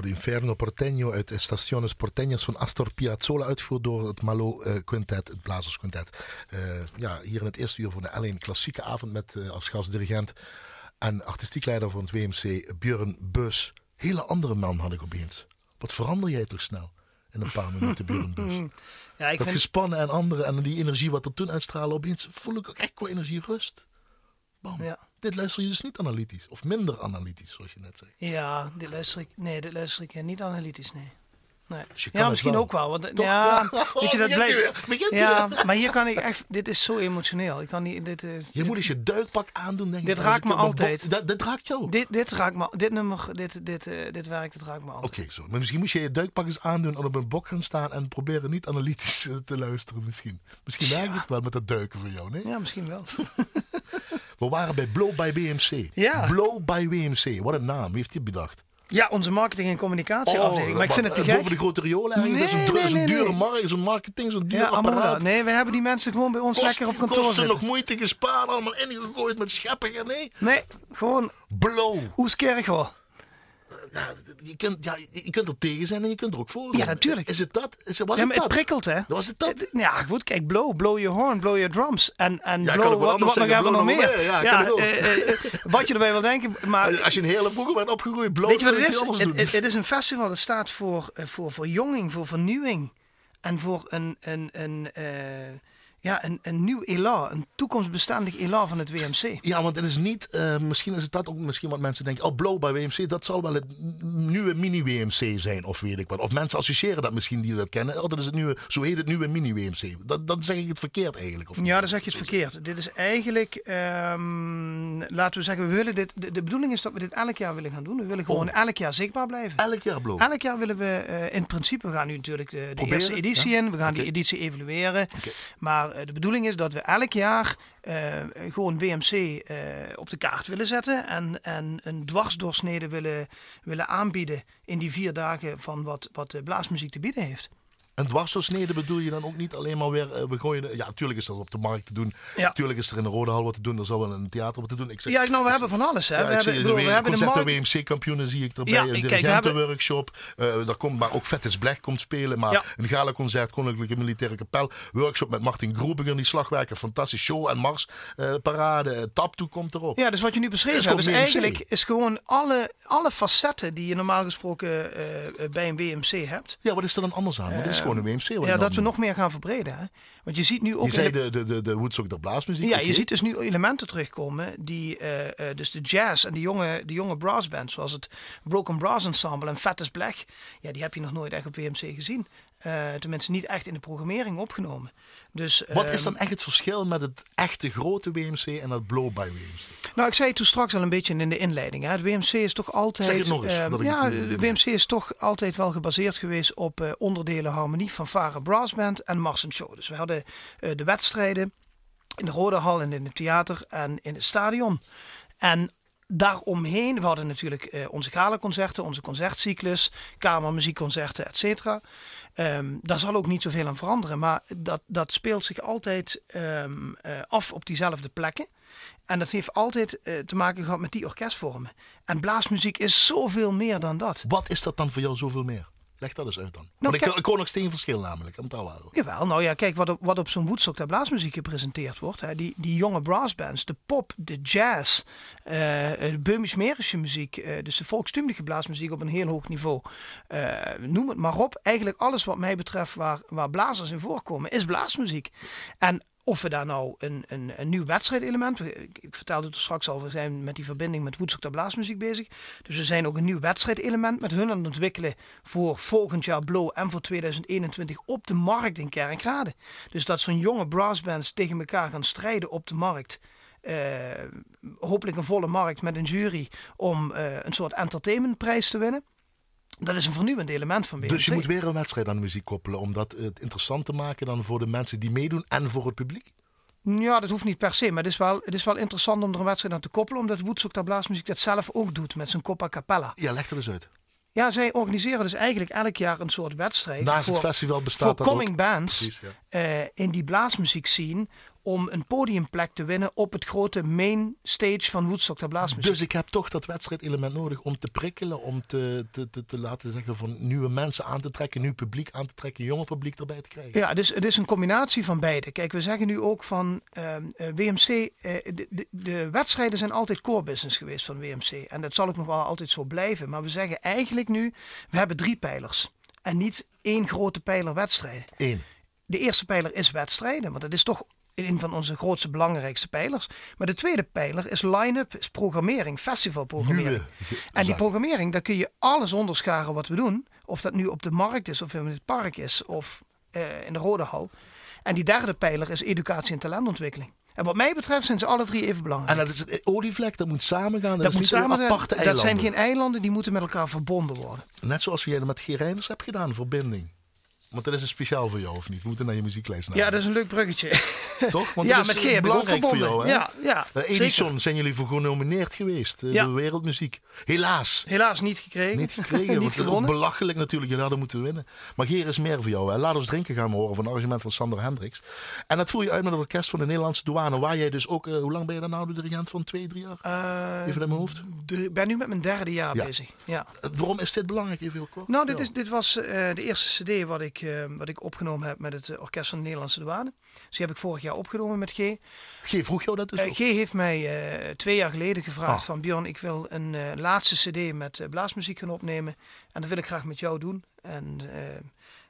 Speaker 3: De Inferno Porteño uit Estaciones Porteñas van Astor Piazzolla, uitgevoerd door het Malo uh, Quintet, het Blazers Quintet. Uh, ja, hier in het eerste uur van de L1 klassieke avond met uh, als gastdirigent en artistiek leider van het WMC Björn Bus. Hele andere man had ik opeens. Wat verander jij toch snel in een paar minuten, Björn <laughs> Bus? Ja, ik dat vind... gespannen en andere en die energie wat er toen uitstraalde, opeens voel ik ook echt qua energie rust. Bam. Ja. Dit luister je dus niet analytisch. Of minder analytisch, zoals je net zei.
Speaker 4: Ja, dit luister ik, nee, dit luister ik niet analytisch, nee. nee. Dus ja, misschien ook wel. Want, ja, weet je, <laughs> dat blijft. Ja, maar hier kan ik echt. Dit is zo emotioneel. Ik kan niet. Dit, uh,
Speaker 3: je moet eens je duikpak aandoen, denk
Speaker 4: ik. Dit raakt me altijd.
Speaker 3: Dat, dit raakt jou.
Speaker 4: Dit, dit raakt me. Dit nummer, dit, dit, uh, dit werk, dit raakt me altijd.
Speaker 3: Oké, zo. Maar misschien moet je je duikpak eens aandoen en op een bok gaan staan en proberen niet analytisch eh, <laughs> te luisteren. Misschien. Misschien werkt het wel met dat duiken voor jou, nee?
Speaker 4: Ja, misschien wel. <laughs>
Speaker 3: We waren bij Blow by BMC. Ja. Blow by BMC. Wat een naam. heeft hij bedacht?
Speaker 4: Ja, onze marketing- en communicatieafdeling. Oh, maar ik vind het te gek.
Speaker 3: Boven de grote riolen nee, dat is een, nee, nee, dure markt, zo'n marketing, zo'n dure ja, apparaat.
Speaker 4: Nee, we hebben die mensen gewoon bij ons lekker op kantoor
Speaker 3: kosten nog moeite gespaard, allemaal ingegooid met scheppen. Nee,
Speaker 4: nee gewoon...
Speaker 3: Blow.
Speaker 4: Oeskerk hoor
Speaker 3: ja, je, kunt, ja, je kunt er tegen zijn en je kunt er ook voor zijn.
Speaker 4: Ja, natuurlijk.
Speaker 3: Is het dat? Is, was
Speaker 4: ja,
Speaker 3: het, dat?
Speaker 4: het prikkelt, hè?
Speaker 3: Was het dat?
Speaker 4: Ja, goed. Kijk, blow. Blow your horn. Blow your drums. En, en ja, blow, wat, wat nog even nog meer.
Speaker 3: Ja, ja
Speaker 4: uh, uh, wat je erbij wil denken. Maar,
Speaker 3: Als je een hele vroeger bent opgegroeid, blow,
Speaker 4: Weet je wat het is? Het, het, is een festival dat staat voor, voor verjonging, voor vernieuwing. En voor een... een, een ja, een, een nieuw elan, een toekomstbestendig elan van het WMC.
Speaker 3: Ja, want het is niet, uh, misschien is het dat ook misschien wat mensen denken, oh Blow bij WMC, dat zal wel het nieuwe mini-WMC zijn of weet ik wat. Of mensen associëren dat misschien die dat kennen, oh dat is het nieuwe, zo heet het nieuwe mini-WMC. Dat, dan zeg ik het verkeerd eigenlijk. Of
Speaker 4: ja, dan zeg je het verkeerd. Dit is eigenlijk, um, laten we zeggen, we willen dit, de, de, bedoeling is dat we dit elk jaar willen gaan doen. We willen gewoon oh. elk jaar zichtbaar blijven.
Speaker 3: Elk jaar Blow?
Speaker 4: Elk jaar willen we, uh, in principe, we gaan nu natuurlijk de, de eerste editie in, we gaan die editie evalueren. Okay. Maar eh, de bedoeling is dat we elk jaar uh, gewoon uh, eh, op de kaart willen zetten. En, en een dwarsdoorsnede willen, willen aanbieden in die vier dagen van wat, wat blaasmuziek te bieden heeft.
Speaker 3: En dwarsdoorsnede bedoel je dan ook niet alleen maar weer, uh, we gooien, ja natuurlijk is dat op de markt te doen, ja. natuurlijk is er in de Rode Hal wat te doen, er zal wel een theater wat te doen.
Speaker 4: Ik zeg, ja, nou we hebben van alles hè.
Speaker 3: Ja,
Speaker 4: we, hebben,
Speaker 3: bedoel, we hebben de markt... WMC-kampioenen zie ik erbij, ja, een dirigentenworkshop, uh, daar komt, maar ook Vettes Blech komt spelen, maar een gala-concert, Koninklijke Militaire Kapel, workshop met Martin Groebinger, die slagwerker, fantastisch show en Mars, uh, parade, uh, tap toe komt erop.
Speaker 4: Ja, dus wat je nu beschreven hebt, is eigenlijk is gewoon alle, alle facetten die je normaal gesproken bij een WMC hebt.
Speaker 3: Ja, wat is er dan anders aan? Wat is gewoon een WMC? Ja,
Speaker 4: dat we nog meer gaan verbreden. Hè? Want je ziet nu ook.
Speaker 3: Je zei de, de, de, de Woodstock blaasmuziek.
Speaker 4: Ja, je ziet dus nu elementen terugkomen die. Uh, uh, dus de jazz en de jonge, de jonge brassbands, zoals het Broken Brass Ensemble en Fattes Black. Ja, die heb je nog nooit echt op WMC gezien. Uh, tenminste, niet echt in de programmering opgenomen. Dus,
Speaker 3: Wat is dan echt het verschil met het echte grote WMC en het blow by WMC?
Speaker 4: Nou, ik zei het toen straks al een beetje in de inleiding. Hè. Het WMC is toch altijd.
Speaker 3: Zeg het nog eens,
Speaker 4: uh, ja, de WMC is toch altijd wel gebaseerd geweest op uh, onderdelen harmonie van Varen Brassband en Mars Show. Dus we hadden uh, de wedstrijden in de Rode Hal en in het theater en in het stadion. En daaromheen, we hadden natuurlijk onze galaconcerten, onze concertcyclus, kamermuziekconcerten, et cetera. Um, daar zal ook niet zoveel aan veranderen, maar dat, dat speelt zich altijd um, uh, af op diezelfde plekken. En dat heeft altijd uh, te maken gehad met die orkestvormen. En blaasmuziek is zoveel meer dan dat.
Speaker 3: Wat is dat dan voor jou zoveel meer? Leg dat eens uit dan. Nou, Want ik, ik hoor nog steeds verschil namelijk.
Speaker 4: Jawel, nou ja, kijk wat op, wat op zo'n Woodstock daar blaasmuziek gepresenteerd wordt. Hè. Die, die jonge brassbands, de pop, de jazz, uh, de Böhmisch-Merische muziek, uh, dus de volkstuurlijke blaasmuziek op een heel hoog niveau. Uh, noem het maar op. Eigenlijk alles wat mij betreft waar, waar blazers in voorkomen, is blaasmuziek. En of we daar nou een, een, een nieuw wedstrijdelement. Ik, ik vertelde het straks al, we zijn met die verbinding met Woodstock Blaasmuziek bezig. Dus we zijn ook een nieuw wedstrijdelement met hun aan het ontwikkelen voor volgend jaar Blow en voor 2021 op de markt in Kerkrade. Dus dat zo'n jonge brassbands tegen elkaar gaan strijden op de markt. Uh, hopelijk een volle markt met een jury om uh, een soort entertainmentprijs te winnen. Dat is een vernieuwend element van BMC.
Speaker 3: Dus je moet weer een wedstrijd aan de muziek koppelen om dat het interessant te maken dan voor de mensen die meedoen en voor het publiek?
Speaker 4: Ja, dat hoeft niet per se, maar het is wel, het is wel interessant om er een wedstrijd aan te koppelen, omdat Woodstock daar Blaasmuziek dat zelf ook doet met zijn Coppa Capella.
Speaker 3: Ja, leg er eens uit.
Speaker 4: Ja, zij organiseren dus eigenlijk elk jaar een soort wedstrijd.
Speaker 3: Naast
Speaker 4: voor,
Speaker 3: het festival bestaat
Speaker 4: voor coming bands uh, in die blaasmuziek zien om een podiumplek te winnen op het grote main stage van Woodstock, de blaasmuziek.
Speaker 3: Dus ik heb toch dat wedstrijdelement nodig om te prikkelen, om te, te, te, te laten zeggen van nieuwe mensen aan te trekken, nieuw publiek aan te trekken, jonge publiek erbij te krijgen.
Speaker 4: Ja, dus het is een combinatie van beide. Kijk, we zeggen nu ook van ehm, eh, WMC, eh, de, de, de wedstrijden zijn altijd core business geweest van WMC. En dat zal ook nog wel altijd zo blijven. Maar we zeggen eigenlijk nu, we hebben drie pijlers. En niet één grote pijler wedstrijden.
Speaker 3: Eén.
Speaker 4: De eerste pijler is wedstrijden, want dat is toch een van onze grootste, belangrijkste pijlers. Maar de tweede pijler is line-up, is programmering, festivalprogrammering. En die programmering, daar kun je alles onderscharen wat we doen. Of dat nu op de markt is, of in het park is, of eh, in de Rode Hal. En die derde pijler is educatie en talentontwikkeling. En wat mij betreft zijn ze alle drie even belangrijk.
Speaker 3: En dat is een olievlek, dat moet samengaan. Dat,
Speaker 4: dat moet samen,
Speaker 3: aparte
Speaker 4: dat zijn
Speaker 3: eilanden.
Speaker 4: geen eilanden, die moeten met elkaar verbonden worden.
Speaker 3: Net zoals dat met G. Reinders hebt gedaan, verbinding. Want dat is een speciaal voor jou, of niet? We moeten naar je muzieklijst naar.
Speaker 4: Ja, dat is een leuk bruggetje. <laughs>
Speaker 3: Toch? Want
Speaker 4: ja,
Speaker 3: dat is
Speaker 4: met
Speaker 3: eh,
Speaker 4: G heb ik ook
Speaker 3: belangrijk voor jou, hè?
Speaker 4: ja, ja, zeker.
Speaker 3: Edison zijn jullie voor genomineerd geweest. eh,
Speaker 4: Ja.
Speaker 3: De wereldmuziek. Helaas.
Speaker 4: Helaas niet gekregen.
Speaker 3: Niet gekregen. <laughs>
Speaker 4: niet gewonnen.
Speaker 3: belachelijk natuurlijk. Jullie hadden moeten winnen. Maar Geer is meer voor jou. Hè? Laat ons drinken gaan we horen van een arrangement van Sander Hendricks. En dat voer je uit met het orkest van de Nederlandse douane. Waar jij dus ook... eh, hoe lang ben je daar nou de dirigent van? Twee, drie jaar?
Speaker 4: Eh,
Speaker 3: Even uit mijn hoofd.
Speaker 4: Ik ben nu met mijn derde jaar
Speaker 3: Ja.
Speaker 4: bezig. Ja.
Speaker 3: Eh, Waarom is dit belangrijk? Even heel kort.
Speaker 4: Nou, dit, is, dit was eh, de eerste cd wat ik, eh, wat ik opgenomen heb met het eh, Orkest van de Nederlandse Douane. Dus die heb ik vorig jaar opgenomen met G.
Speaker 3: G, vroeg jou dat dus
Speaker 4: Eh? G heeft mij twee jaar geleden gevraagd
Speaker 3: Ah.
Speaker 4: van Bjorn, ik wil een laatste cd met blaasmuziek gaan opnemen. En dat wil ik graag met jou doen. En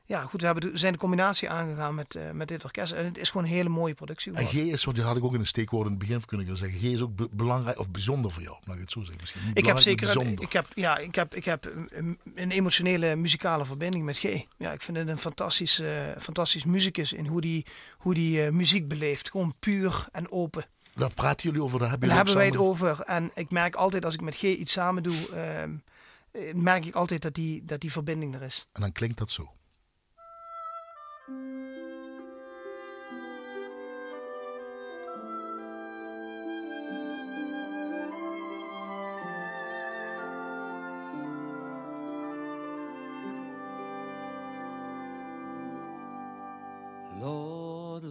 Speaker 4: ja, goed, we hebben de, zijn de combinatie aangegaan met, eh, met dit orkest. En het is gewoon een hele mooie productie
Speaker 3: En G is, want die had ik ook in een steekwoord in het begin kunnen zeggen. G is ook be- belangrijk of bijzonder voor jou. Laat ik het zo zeggen. Misschien
Speaker 4: Ik heb zeker een, ik heb, ja, ik heb, ik heb een, een emotionele muzikale verbinding met G. Ja, ik vind het een fantastisch, eh, fantastisch muzikus in hoe die, hoe die eh, muziek beleeft. Gewoon puur en open.
Speaker 3: Daar praten jullie over. Daar hebben,
Speaker 4: Daar hebben wij het over. En ik merk altijd als ik met G iets samen doe, ehm, eh, merk ik altijd dat die, dat die verbinding er is.
Speaker 3: En dan klinkt dat zo.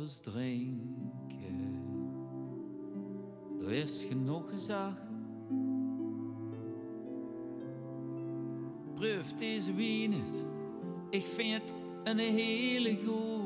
Speaker 5: Ons drinken, er is genoeg gezag. Proef deze wien ik vind het een hele goeie.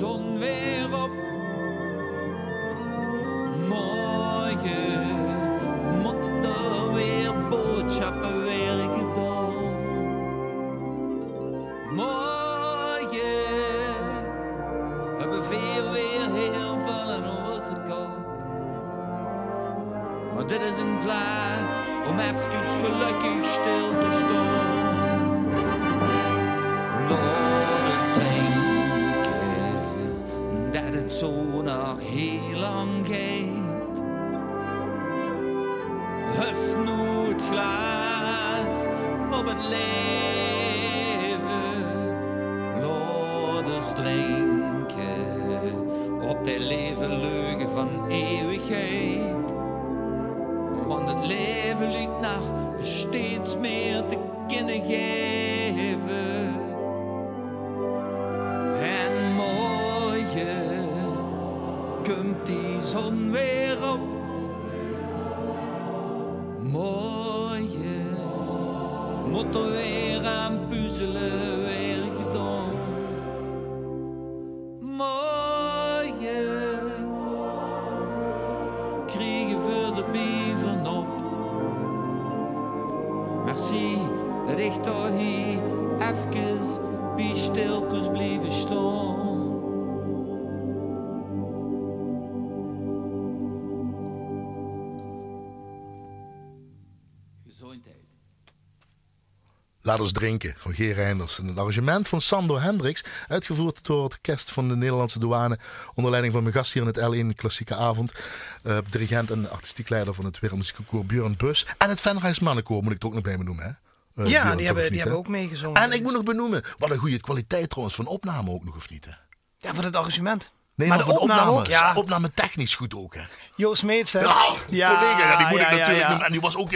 Speaker 5: Komt die zon weer op. Laat ons drinken van
Speaker 3: G. Reinders. En een arrangement van Sando Hendricks. Uitgevoerd door het orkest van de Nederlandse douane. Onder leiding van mijn gast hier in het L1 Klassieke Avond. Eh, dirigent en artistiek leider van het Wereldmuziekkoor Björn Bus. En het Venrijs Mannenkoor moet ik het ook nog bij me noemen. Hè? Eh,
Speaker 4: ja,
Speaker 3: Björn,
Speaker 4: die
Speaker 3: toch
Speaker 4: hebben,
Speaker 3: of
Speaker 4: die
Speaker 3: niet,
Speaker 4: hebben ook meegezongen.
Speaker 3: En ik moet nog benoemen, wat een goede kwaliteit trouwens van opname ook nog, of niet? Hè?
Speaker 4: Ja, van het arrangement.
Speaker 3: Nee,
Speaker 4: Maar
Speaker 3: maar,
Speaker 4: de
Speaker 3: van
Speaker 4: opname
Speaker 3: opname,
Speaker 4: ook, ja.
Speaker 3: opname technisch goed ook. Hè?
Speaker 4: Joost Meets, hè?
Speaker 3: Ja, collega, ja, die moet
Speaker 4: ja,
Speaker 3: ik natuurlijk noemen. En die was ook,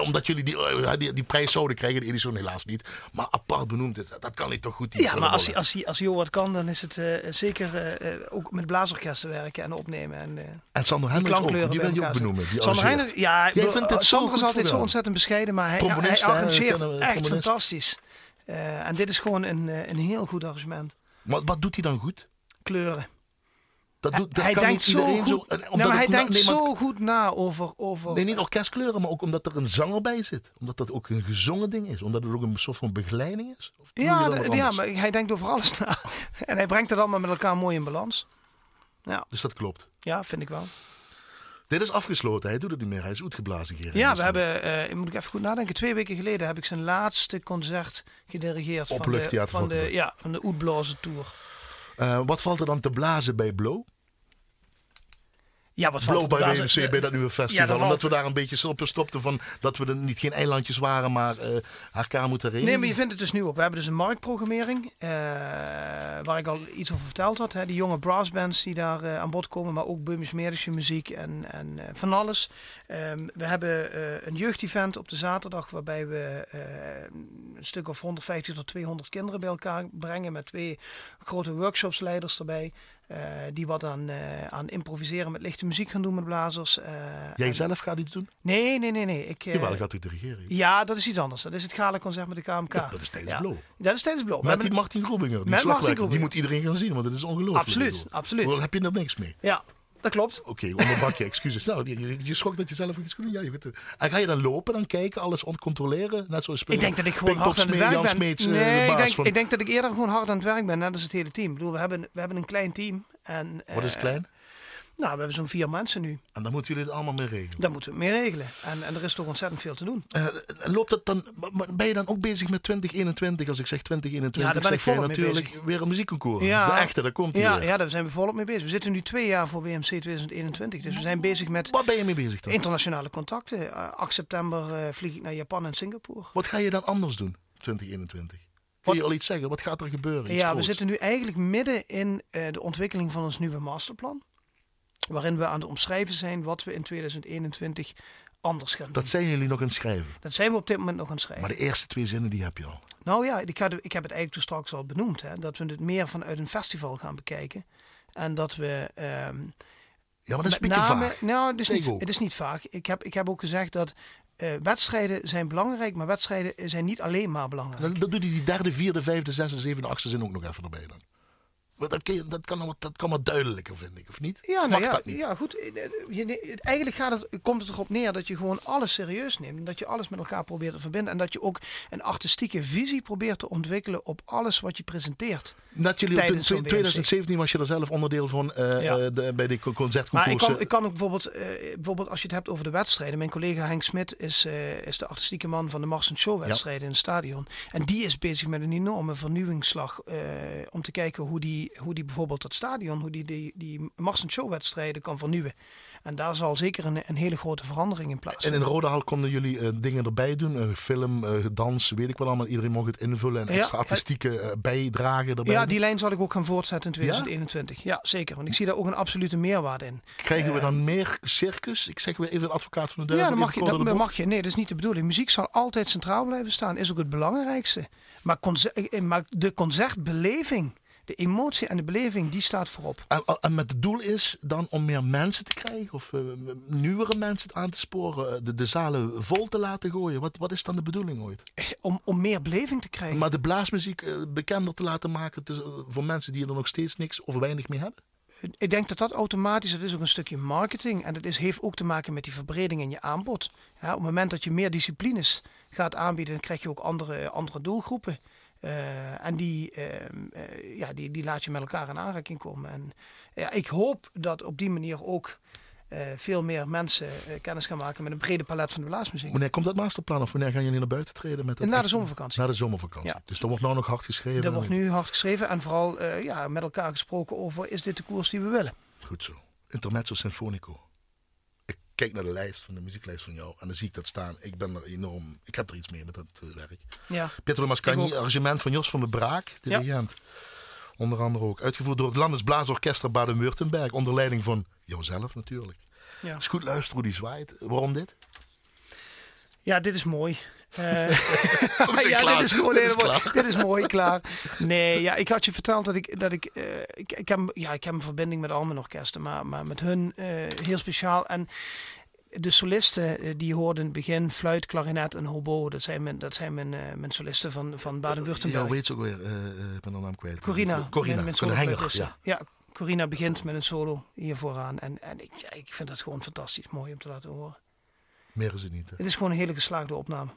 Speaker 3: omdat jullie die, eh, die, die prijs zouden krijgen, de Edison helaas niet. Maar apart benoemd is, dat kan ik toch goed
Speaker 4: Ja, maar als, als, hij- als Jo wat kan, dan is het eh, zeker eh, ook met blaasorkesten werken en opnemen. En, eh,
Speaker 3: En Sander Hendricks ook, die wil je ook benoemen.
Speaker 4: Sander. Heijner, ja, ik
Speaker 3: Jij vindt het zo
Speaker 4: Sander is altijd zo ontzettend bescheiden, maar hij, hij arrangeert echt fantastisch. Eh, en dit is gewoon een, een heel goed arrangement.
Speaker 3: Maar wat doet hij dan goed?
Speaker 4: Kleuren.
Speaker 3: Dat doet, dat
Speaker 4: hij denkt zo goed,
Speaker 3: omdat
Speaker 4: maar hij denkt
Speaker 3: nee, maar-
Speaker 4: zo goed na over... over
Speaker 3: Nee, niet orkestkleuren, maar ook omdat er een zanger bij zit. Omdat dat ook een gezongen ding is. Omdat het ook een soort van begeleiding is. Of
Speaker 4: ja, ja, maar hij denkt over alles na. <laughs> en hij brengt het allemaal met elkaar mooi in balans. Ja,
Speaker 3: Dus dat klopt.
Speaker 4: ja vind ik wel.
Speaker 3: Dit is afgesloten. Hij doet het niet meer. Hij is uitgeblazen. Gerard.
Speaker 4: Ja, we hebben, eh, moet ik even goed nadenken, twee weken geleden heb ik zijn laatste concert gedirigeerd van de, van de, ja, van de Oetblazen Tour.
Speaker 3: Eh, wat valt er dan te blazen bij Blow?
Speaker 4: Ja, wat
Speaker 3: Blow
Speaker 4: daar-
Speaker 3: WMC, bij dat nieuwe festival. Omdat we daar een beetje op stopten van dat we er niet geen eilandjes waren, maar eh elkaar moeten reden.
Speaker 4: Nee, maar je vindt het dus nu ook. We hebben dus een marktprogrammering, eh, waar ik al iets over verteld had. Hè. Die jonge brassbands die daar eh, aan bod komen, maar ook Böhmisch-Medische muziek en, en van alles. Ehm, we hebben een jeugdevent op de zaterdag, waarbij we een stuk of 150 tot 200 kinderen bij elkaar brengen met twee grote workshopsleiders erbij. Eh, die wat aan, eh, aan improviseren met lichte muziek gaan doen met blazers. eh,
Speaker 3: Jij
Speaker 4: en-
Speaker 3: zelf gaat iets doen?
Speaker 4: Nee, nee, nee. nee. Ik,
Speaker 3: Jawel, gaat u dirigeren.
Speaker 4: ja, dat is iets anders. Dat is het Galenconcert met de KMK.
Speaker 3: Ja, dat is tijdens
Speaker 4: Ja.
Speaker 3: Blow.
Speaker 4: Dat is tijdens Blow. We
Speaker 3: Met die Martin Groebinger, die
Speaker 4: Met Martin.
Speaker 3: Die moet iedereen gaan zien, want het is ongelooflijk.
Speaker 4: Absoluut, absoluut.
Speaker 3: Wel, heb je er niks mee?
Speaker 4: Ja, dat klopt.
Speaker 3: Oké, onderbakje, excuses. Nou, je, je, je schrok dat je zelf iets doen. Ja, je weet het. En ga je dan lopen, dan kijken, alles on- controleren? Net zoals
Speaker 4: Ik denk dat ik gewoon hard aan het
Speaker 3: Jan
Speaker 4: werk ben.
Speaker 3: Smeets, eh,
Speaker 4: nee,
Speaker 3: de
Speaker 4: ik denk,
Speaker 3: van-
Speaker 4: ik denk dat ik eerder gewoon hard aan het werk ben, net als het hele team. Ik bedoel, we hebben, we hebben een klein team. En,
Speaker 3: Wat is
Speaker 4: eh,
Speaker 3: klein?
Speaker 4: Nou, we hebben zo'n vier mensen nu.
Speaker 3: En dan moeten jullie het allemaal mee regelen.
Speaker 4: Daar moeten we mee regelen. En, en er is toch ontzettend veel te doen.
Speaker 3: Eh, loopt dat dan, ben je dan ook bezig met 2021? Als ik zeg 2021,
Speaker 4: Ja, daar ben ik volop
Speaker 3: natuurlijk weer een muziekconcours.
Speaker 4: Ja.
Speaker 3: De echte, daar komt
Speaker 4: Ja,
Speaker 3: weer.
Speaker 4: ja, daar zijn we volop mee bezig. We zitten nu twee jaar voor WMC 2021. Dus we zijn bezig met
Speaker 3: Waar ben je mee bezig dan?
Speaker 4: internationale contacten. Eh, 8 september vlieg ik naar Japan en Singapore.
Speaker 3: Wat ga je dan anders doen, 2021? Kun je al iets zeggen? Wat gaat er gebeuren? Iets
Speaker 4: Ja, we zitten nu eigenlijk midden in de ontwikkeling van ons nieuwe masterplan. Waarin we aan het omschrijven zijn wat we in 2021 anders gaan doen.
Speaker 3: Dat zijn jullie nog aan het schrijven.
Speaker 4: Dat zijn we op dit moment nog aan het schrijven.
Speaker 3: Maar de eerste twee zinnen die heb je al.
Speaker 4: Nou ja, ik, ga de- ik heb het eigenlijk toen straks al benoemd. Hè, dat we het meer vanuit een festival gaan bekijken. En dat we... ehm,
Speaker 3: Ja, maar dat is een beetje
Speaker 4: name-
Speaker 3: vaag.
Speaker 4: Nou, het is, niet, het is niet vaag. Ik heb, ik heb ook gezegd dat eh, wedstrijden zijn belangrijk, maar wedstrijden zijn niet alleen maar belangrijk.
Speaker 3: Dan, dan doe je die derde, vierde, vijfde, zesde, zevende, achtste zin ook nog even erbij dan. Dat, je- dat, kan, wat- dat kan wat duidelijker, vind ik, of niet?
Speaker 4: Ja, nou ja,
Speaker 3: niet?
Speaker 4: ja, goed. Eh, eh, je- Eigenlijk gaat het, komt het erop neer dat je gewoon alles serieus neemt. En dat je alles met elkaar probeert te verbinden. En dat je ook een artistieke visie probeert te ontwikkelen op alles wat je presenteert.
Speaker 3: Jullie,
Speaker 4: Tijdens
Speaker 3: in
Speaker 4: zo'n
Speaker 3: 2017 was je er zelf onderdeel van eh,
Speaker 4: Ja.
Speaker 3: de, bij de co-
Speaker 4: Maar ik kan, ik kan ook bijvoorbeeld, bijvoorbeeld als je het hebt over de wedstrijden. Mijn collega Henk Smit is, is de artistieke man van de Mars Show wedstrijden in het stadion. En die is bezig met een enorme vernieuwingsslag. om te kijken hoe die die, hoe die bijvoorbeeld dat stadion, hoe die die, die en Show-wedstrijden kan vernieuwen. En daar zal zeker een, een hele grote verandering in
Speaker 3: En
Speaker 4: plaatsvinden.
Speaker 3: in Rodehal konden jullie eh, dingen erbij doen? Eh, film, eh, dans, weet ik wel allemaal. Iedereen mocht het invullen en
Speaker 4: Ja,
Speaker 3: extra
Speaker 4: ja.
Speaker 3: artistieke bijdragen erbij.
Speaker 4: Ja, die lijn zal ik ook gaan voortzetten in 2021. Ja, zeker. Want ik zie daar ook een absolute meerwaarde in.
Speaker 3: Krijgen we dan meer circus? Ik zeg weer even de advocaat van de
Speaker 4: Ja,
Speaker 3: duivel.
Speaker 4: dat mag, je, dat mag je. Nee, dat is niet de bedoeling. Muziek zal altijd centraal blijven staan. Is ook het belangrijkste. Maar, maar de concertbeleving, de emotie en de beleving, die staat voorop.
Speaker 3: En, en met het doel is dan om meer mensen te krijgen of eh, nieuwere mensen aan te sporen, eh, de, de zalen vol te laten gooien. Wat, wat is dan de bedoeling ooit?
Speaker 4: Om, om meer beleving te krijgen.
Speaker 3: Maar de blaasmuziek eh, bekender te laten maken eh, voor mensen die er nog steeds niks of weinig mee hebben?
Speaker 4: Ik denk dat dat automatisch, dat is ook een stukje marketing. En dat is, heeft ook te maken met die verbreding in je aanbod. Ja, op het moment dat je meer disciplines gaat aanbieden, dan krijg je ook andere, andere doelgroepen. Eh, en die, ehm, eh, ja, die, die laat je met elkaar in aanraking komen. En ja, ik hoop dat op die manier ook eh, veel meer mensen kennis gaan maken met een brede palet van de blaasmuziek.
Speaker 3: Wanneer komt dat masterplan of wanneer gaan jullie naar buiten treden? Met dat
Speaker 4: Na de zomervakantie.
Speaker 3: Na de zomervakantie.
Speaker 4: Ja.
Speaker 3: Dus er wordt nou nog hard geschreven.
Speaker 4: Er wordt nu hard geschreven en vooral ja, met elkaar gesproken over is dit de koers die we willen.
Speaker 3: Goed zo. Intermezzo Sinfonico. Kijk naar de lijst van de muzieklijst van jou en dan zie ik dat staan. Ik ben er enorm. Ik heb er iets mee met dat eh, werk.
Speaker 4: Ja.
Speaker 3: Pietro Mascagni, arrangement van Jos van der Braak, dirigent. Onder andere ook. Uitgevoerd door het Landesblaasorkester Baden-Württemberg. Onder leiding van jouzelf natuurlijk.
Speaker 4: Ja.
Speaker 3: Is goed luisteren hoe die zwaait. Waarom dit?
Speaker 4: Ja, dit is mooi. Eh, <laughs> ja, dit is gewoon
Speaker 3: Dit is
Speaker 4: helemaal-
Speaker 3: klaar.
Speaker 4: dit is mooi, klaar. Nee, ja, ik had je verteld dat ik, dat ik, eh, ik, ik, heb, ja, ik heb een verbinding met al mijn orkesten, maar, maar met hun eh, heel speciaal. En de solisten die je hoorde in het begin, fluit, klarinet en hobo, dat zijn mijn, dat zijn mijn, eh, mijn solisten van, van Baden-Württemberg.
Speaker 3: Ja, weet ze ook weer. ik ben de naam kwijt.
Speaker 4: Corina,
Speaker 3: Corina,
Speaker 4: mijn,
Speaker 3: Henger. Ja.
Speaker 4: Ja, Corina begint met een solo hier vooraan. En, en ik, ja, ik vind dat gewoon fantastisch mooi om te laten horen.
Speaker 3: Meer is het niet. hè.
Speaker 4: Het is gewoon een hele geslaagde opname.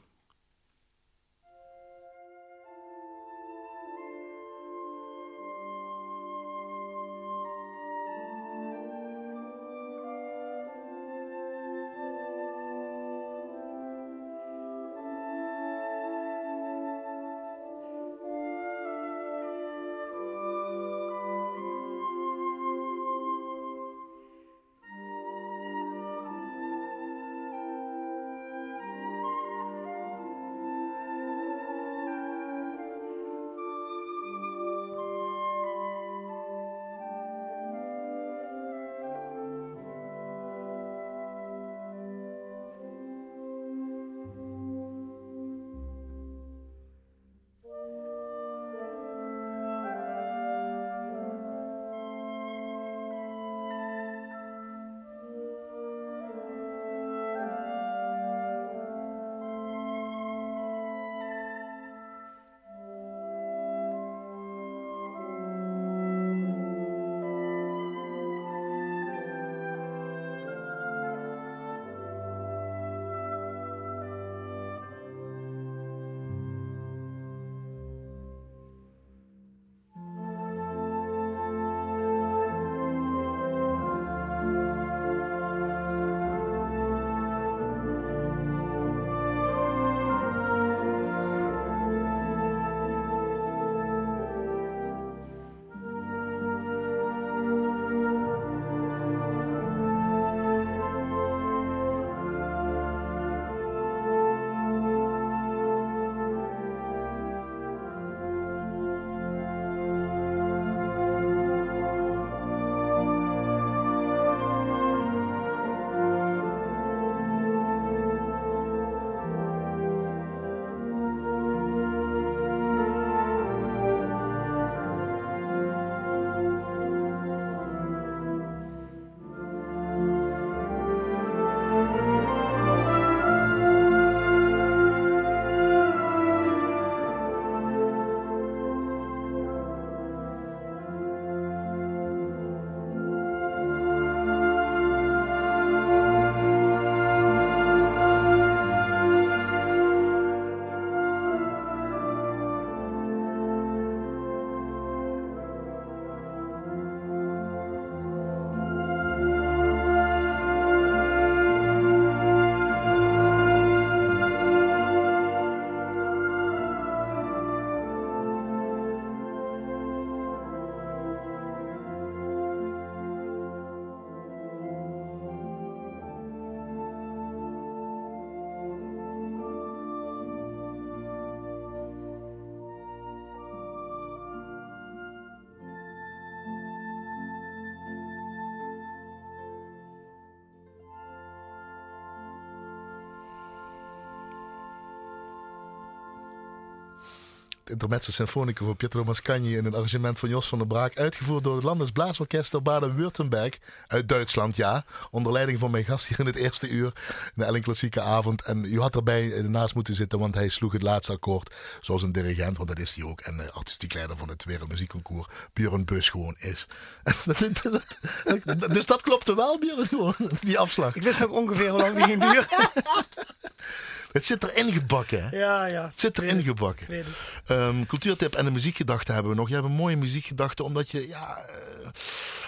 Speaker 3: Het Intermezzo Sinfonicum van Pietro Mascagni in een arrangement van Jos van der Braak. Uitgevoerd door het Landesblaasorkester Baden-Württemberg uit Duitsland, ja. Onder leiding van mijn gast hier in het eerste uur. De Ellen Klassieke Avond. En u had erbij naast moeten zitten, want hij sloeg het laatste akkoord. Zoals een dirigent, want dat is hij ook. En uh, artistiek leider van het Wereldmuziekconcours. Björn Bus gewoon is. <laughs> dus dat klopte wel, Björn, <laughs> die afslag.
Speaker 4: Ik wist ook ongeveer hoe lang die ging duren. <laughs>
Speaker 3: Het zit erin gebakken. Hè?
Speaker 4: Ja, ja.
Speaker 3: Het zit erin gebakken. Um, cultuurtip en de muziekgedachte hebben we nog. Je hebt een mooie muziekgedachte omdat je ja, uh,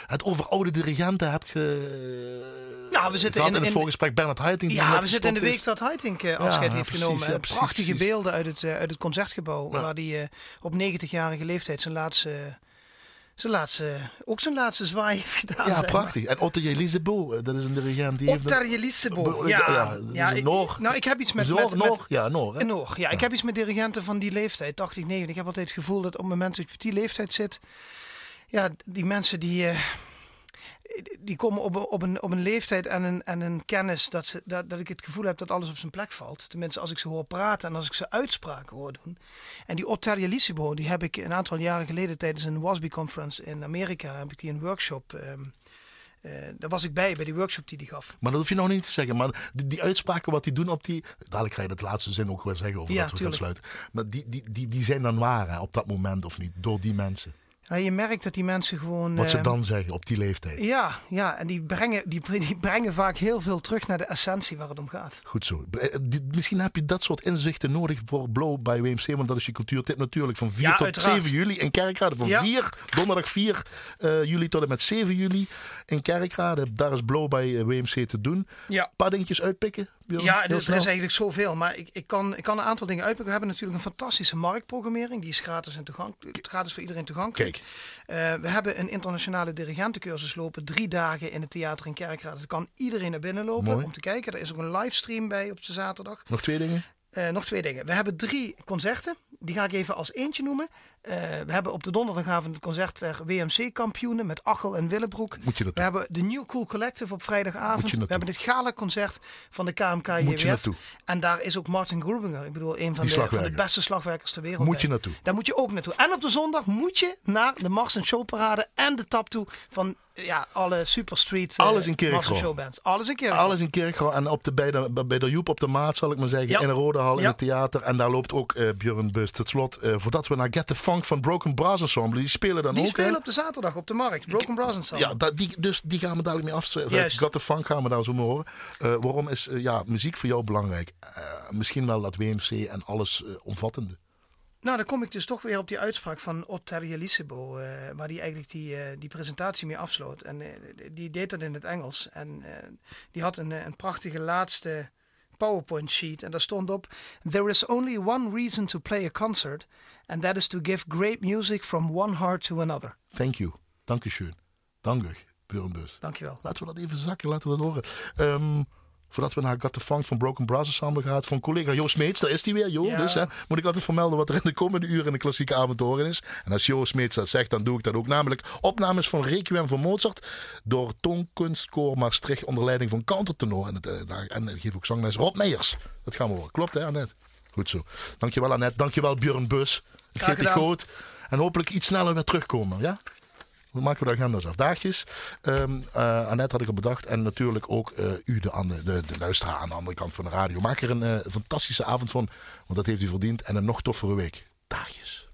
Speaker 3: het over oude dirigenten hebt ge...
Speaker 4: Ja, we zitten
Speaker 3: in,
Speaker 4: in,
Speaker 3: in het voorgesprek Bernard Haitink.
Speaker 4: Ja, we zitten in de week dat Haitink uh, afscheid ja, heeft precies, genomen. Ja, precies, prachtige precies. beelden uit het, uh, uit het concertgebouw. Waar hij uh, op 90-jarige leeftijd zijn laatste zijn laatste, ook zijn laatste zwaai heeft gedaan.
Speaker 3: Ja, prachtig. En Otto Jelisebo, dat is een dirigent die
Speaker 4: Otto Jelisebo, ja.
Speaker 3: ja, ja ik, Nou,
Speaker 4: ik heb iets met... Met,
Speaker 3: Noor, ja, Noor.
Speaker 4: Noor, ja. Ik heb iets met dirigenten van die leeftijd, 80, 90. Ik heb altijd het gevoel dat op het moment dat je op die leeftijd zit... Ja, die mensen die... Uh, die komen op, op, een, op een leeftijd en een, en een kennis dat, ze, dat, dat ik het gevoel heb dat alles op zijn plek valt. Tenminste, als ik ze hoor praten en als ik ze uitspraken hoor doen. En die Lissimo, die heb ik een aantal jaren geleden tijdens een WASB conference in Amerika, heb ik die een workshop... Um, uh, daar was ik bij, bij die workshop die hij gaf.
Speaker 3: Maar dat hoef je nog niet te zeggen. Maar die, die uitspraken wat die doen op die... Dadelijk ga je het laatste zin ook wel zeggen over ja, dat we gaan sluiten. Maar die, die, die, die zijn dan waar hè, op dat moment of niet? Door die mensen.
Speaker 4: Ja, je merkt dat die mensen gewoon.
Speaker 3: Wat ze ehm, dan zeggen op die leeftijd.
Speaker 4: Ja, ja en die brengen, die, die brengen vaak heel veel terug naar de essentie waar het om gaat.
Speaker 3: Goed zo. Eh, misschien heb je dat soort inzichten nodig voor Blow bij WMC, want dat is je cultuurtip natuurlijk. Van 4 tot 7 juli in Kerkrade. Van 4, donderdag 4 uh, eh, juli tot en met 7 juli in Kerkrade. Daar is Blow bij eh, WMC te doen.
Speaker 4: Ja.
Speaker 3: Een paar dingetjes uitpikken.
Speaker 4: Ja, er, is eigenlijk zoveel. Maar ik, ik, kan, ik kan een aantal dingen uitpikken. We hebben natuurlijk een fantastische marktprogrammering. Die is gratis en toegankelijk. Gratis voor iedereen toegankelijk. Kijk. Uh, we hebben een internationale dirigentencursus lopen. Drie dagen in het theater in Kerkrade. Daar kan iedereen naar binnen lopen om te kijken. Er is ook een livestream bij op de zaterdag.
Speaker 3: Nog twee dingen?
Speaker 4: Uh, nog twee dingen. We hebben drie concerten. Die ga ik even als eentje noemen. Uh, we hebben op de donderdagavond het concert ter WMC-kampioenen met Achel en Willebroek.
Speaker 3: Moet je dat
Speaker 4: we hebben de New Cool Collective op vrijdagavond. We hebben dit gala-concert van de KMK. En daar is ook Martin Grubinger. Ik bedoel, een van, de, van de, beste slagwerkers ter wereld.
Speaker 3: Moet je naartoe.
Speaker 4: Daar moet je ook naartoe. En op de zondag moet je naar de Mars Showparade en de tap toe van ja, alle Super Street
Speaker 3: uh, Alles in
Speaker 4: showbands. Alles in Kerkro.
Speaker 3: Alles in Kerkro. En op de, bij, de, bij de Joep op de Maat, zal ik maar zeggen. In de Rode Hal, in het theater. En daar loopt ook uh, Björn Bus. Tot slot, uh, voordat we naar Get the Van Broken Brass Ensemble. Die spelen dan
Speaker 4: die
Speaker 3: ook.
Speaker 4: Die spelen op de zaterdag op de markt. Broken Brass Ensemble.
Speaker 3: Ja, dat, die, dus die gaan we dadelijk mee afsluiten. Get the Funk gaan we daar zo mee horen. waarom is ja, muziek voor jou belangrijk? misschien wel dat WMC en alles omvattende.
Speaker 4: Nou, dan kom ik dus toch weer op die uitspraak van Otter Lissebo, uh, waar die eigenlijk die, uh, die presentatie mee afsloot. En uh, die deed dat in het Engels. En die had een, een prachtige laatste PowerPoint sheet. En daar stond op: There is only one reason to play a concert, and that is to give great music from one heart to another.
Speaker 3: Thank you. Dank u schön. Dank u, Björn Bus.
Speaker 4: Dankjewel.
Speaker 3: Laten we dat even zakken, laten we dat horen. Um, voordat we naar Got the Funk van Broken Brass Ensemble gaan. Van collega Joost Meets, daar is hij weer. Jo, dus hè, moet ik altijd vermelden wat er in de komende uren in de klassieke avond horen is. En als Joost Meets dat zegt, dan doe ik dat ook. Namelijk opnames van Requiem van Mozart door Toonkunstkoor Maastricht onder leiding van countertenor. En, het, daar, en geef ook zangles Rob Meijers. Dat gaan we horen. Klopt hè Annette? Goed zo. Dankjewel Annette. Dankjewel Björn Bus. Geert de Groot. En hopelijk iets sneller weer terugkomen. Ja? Hoe maken we de agenda's af? Daagjes. Um, uh, Annette had ik al bedacht. En natuurlijk ook uh, u, de, de, de, luisteraar aan de andere kant van de radio. Maak er een uh, fantastische avond van. Want dat heeft u verdiend. En een nog toffere week. Daagjes.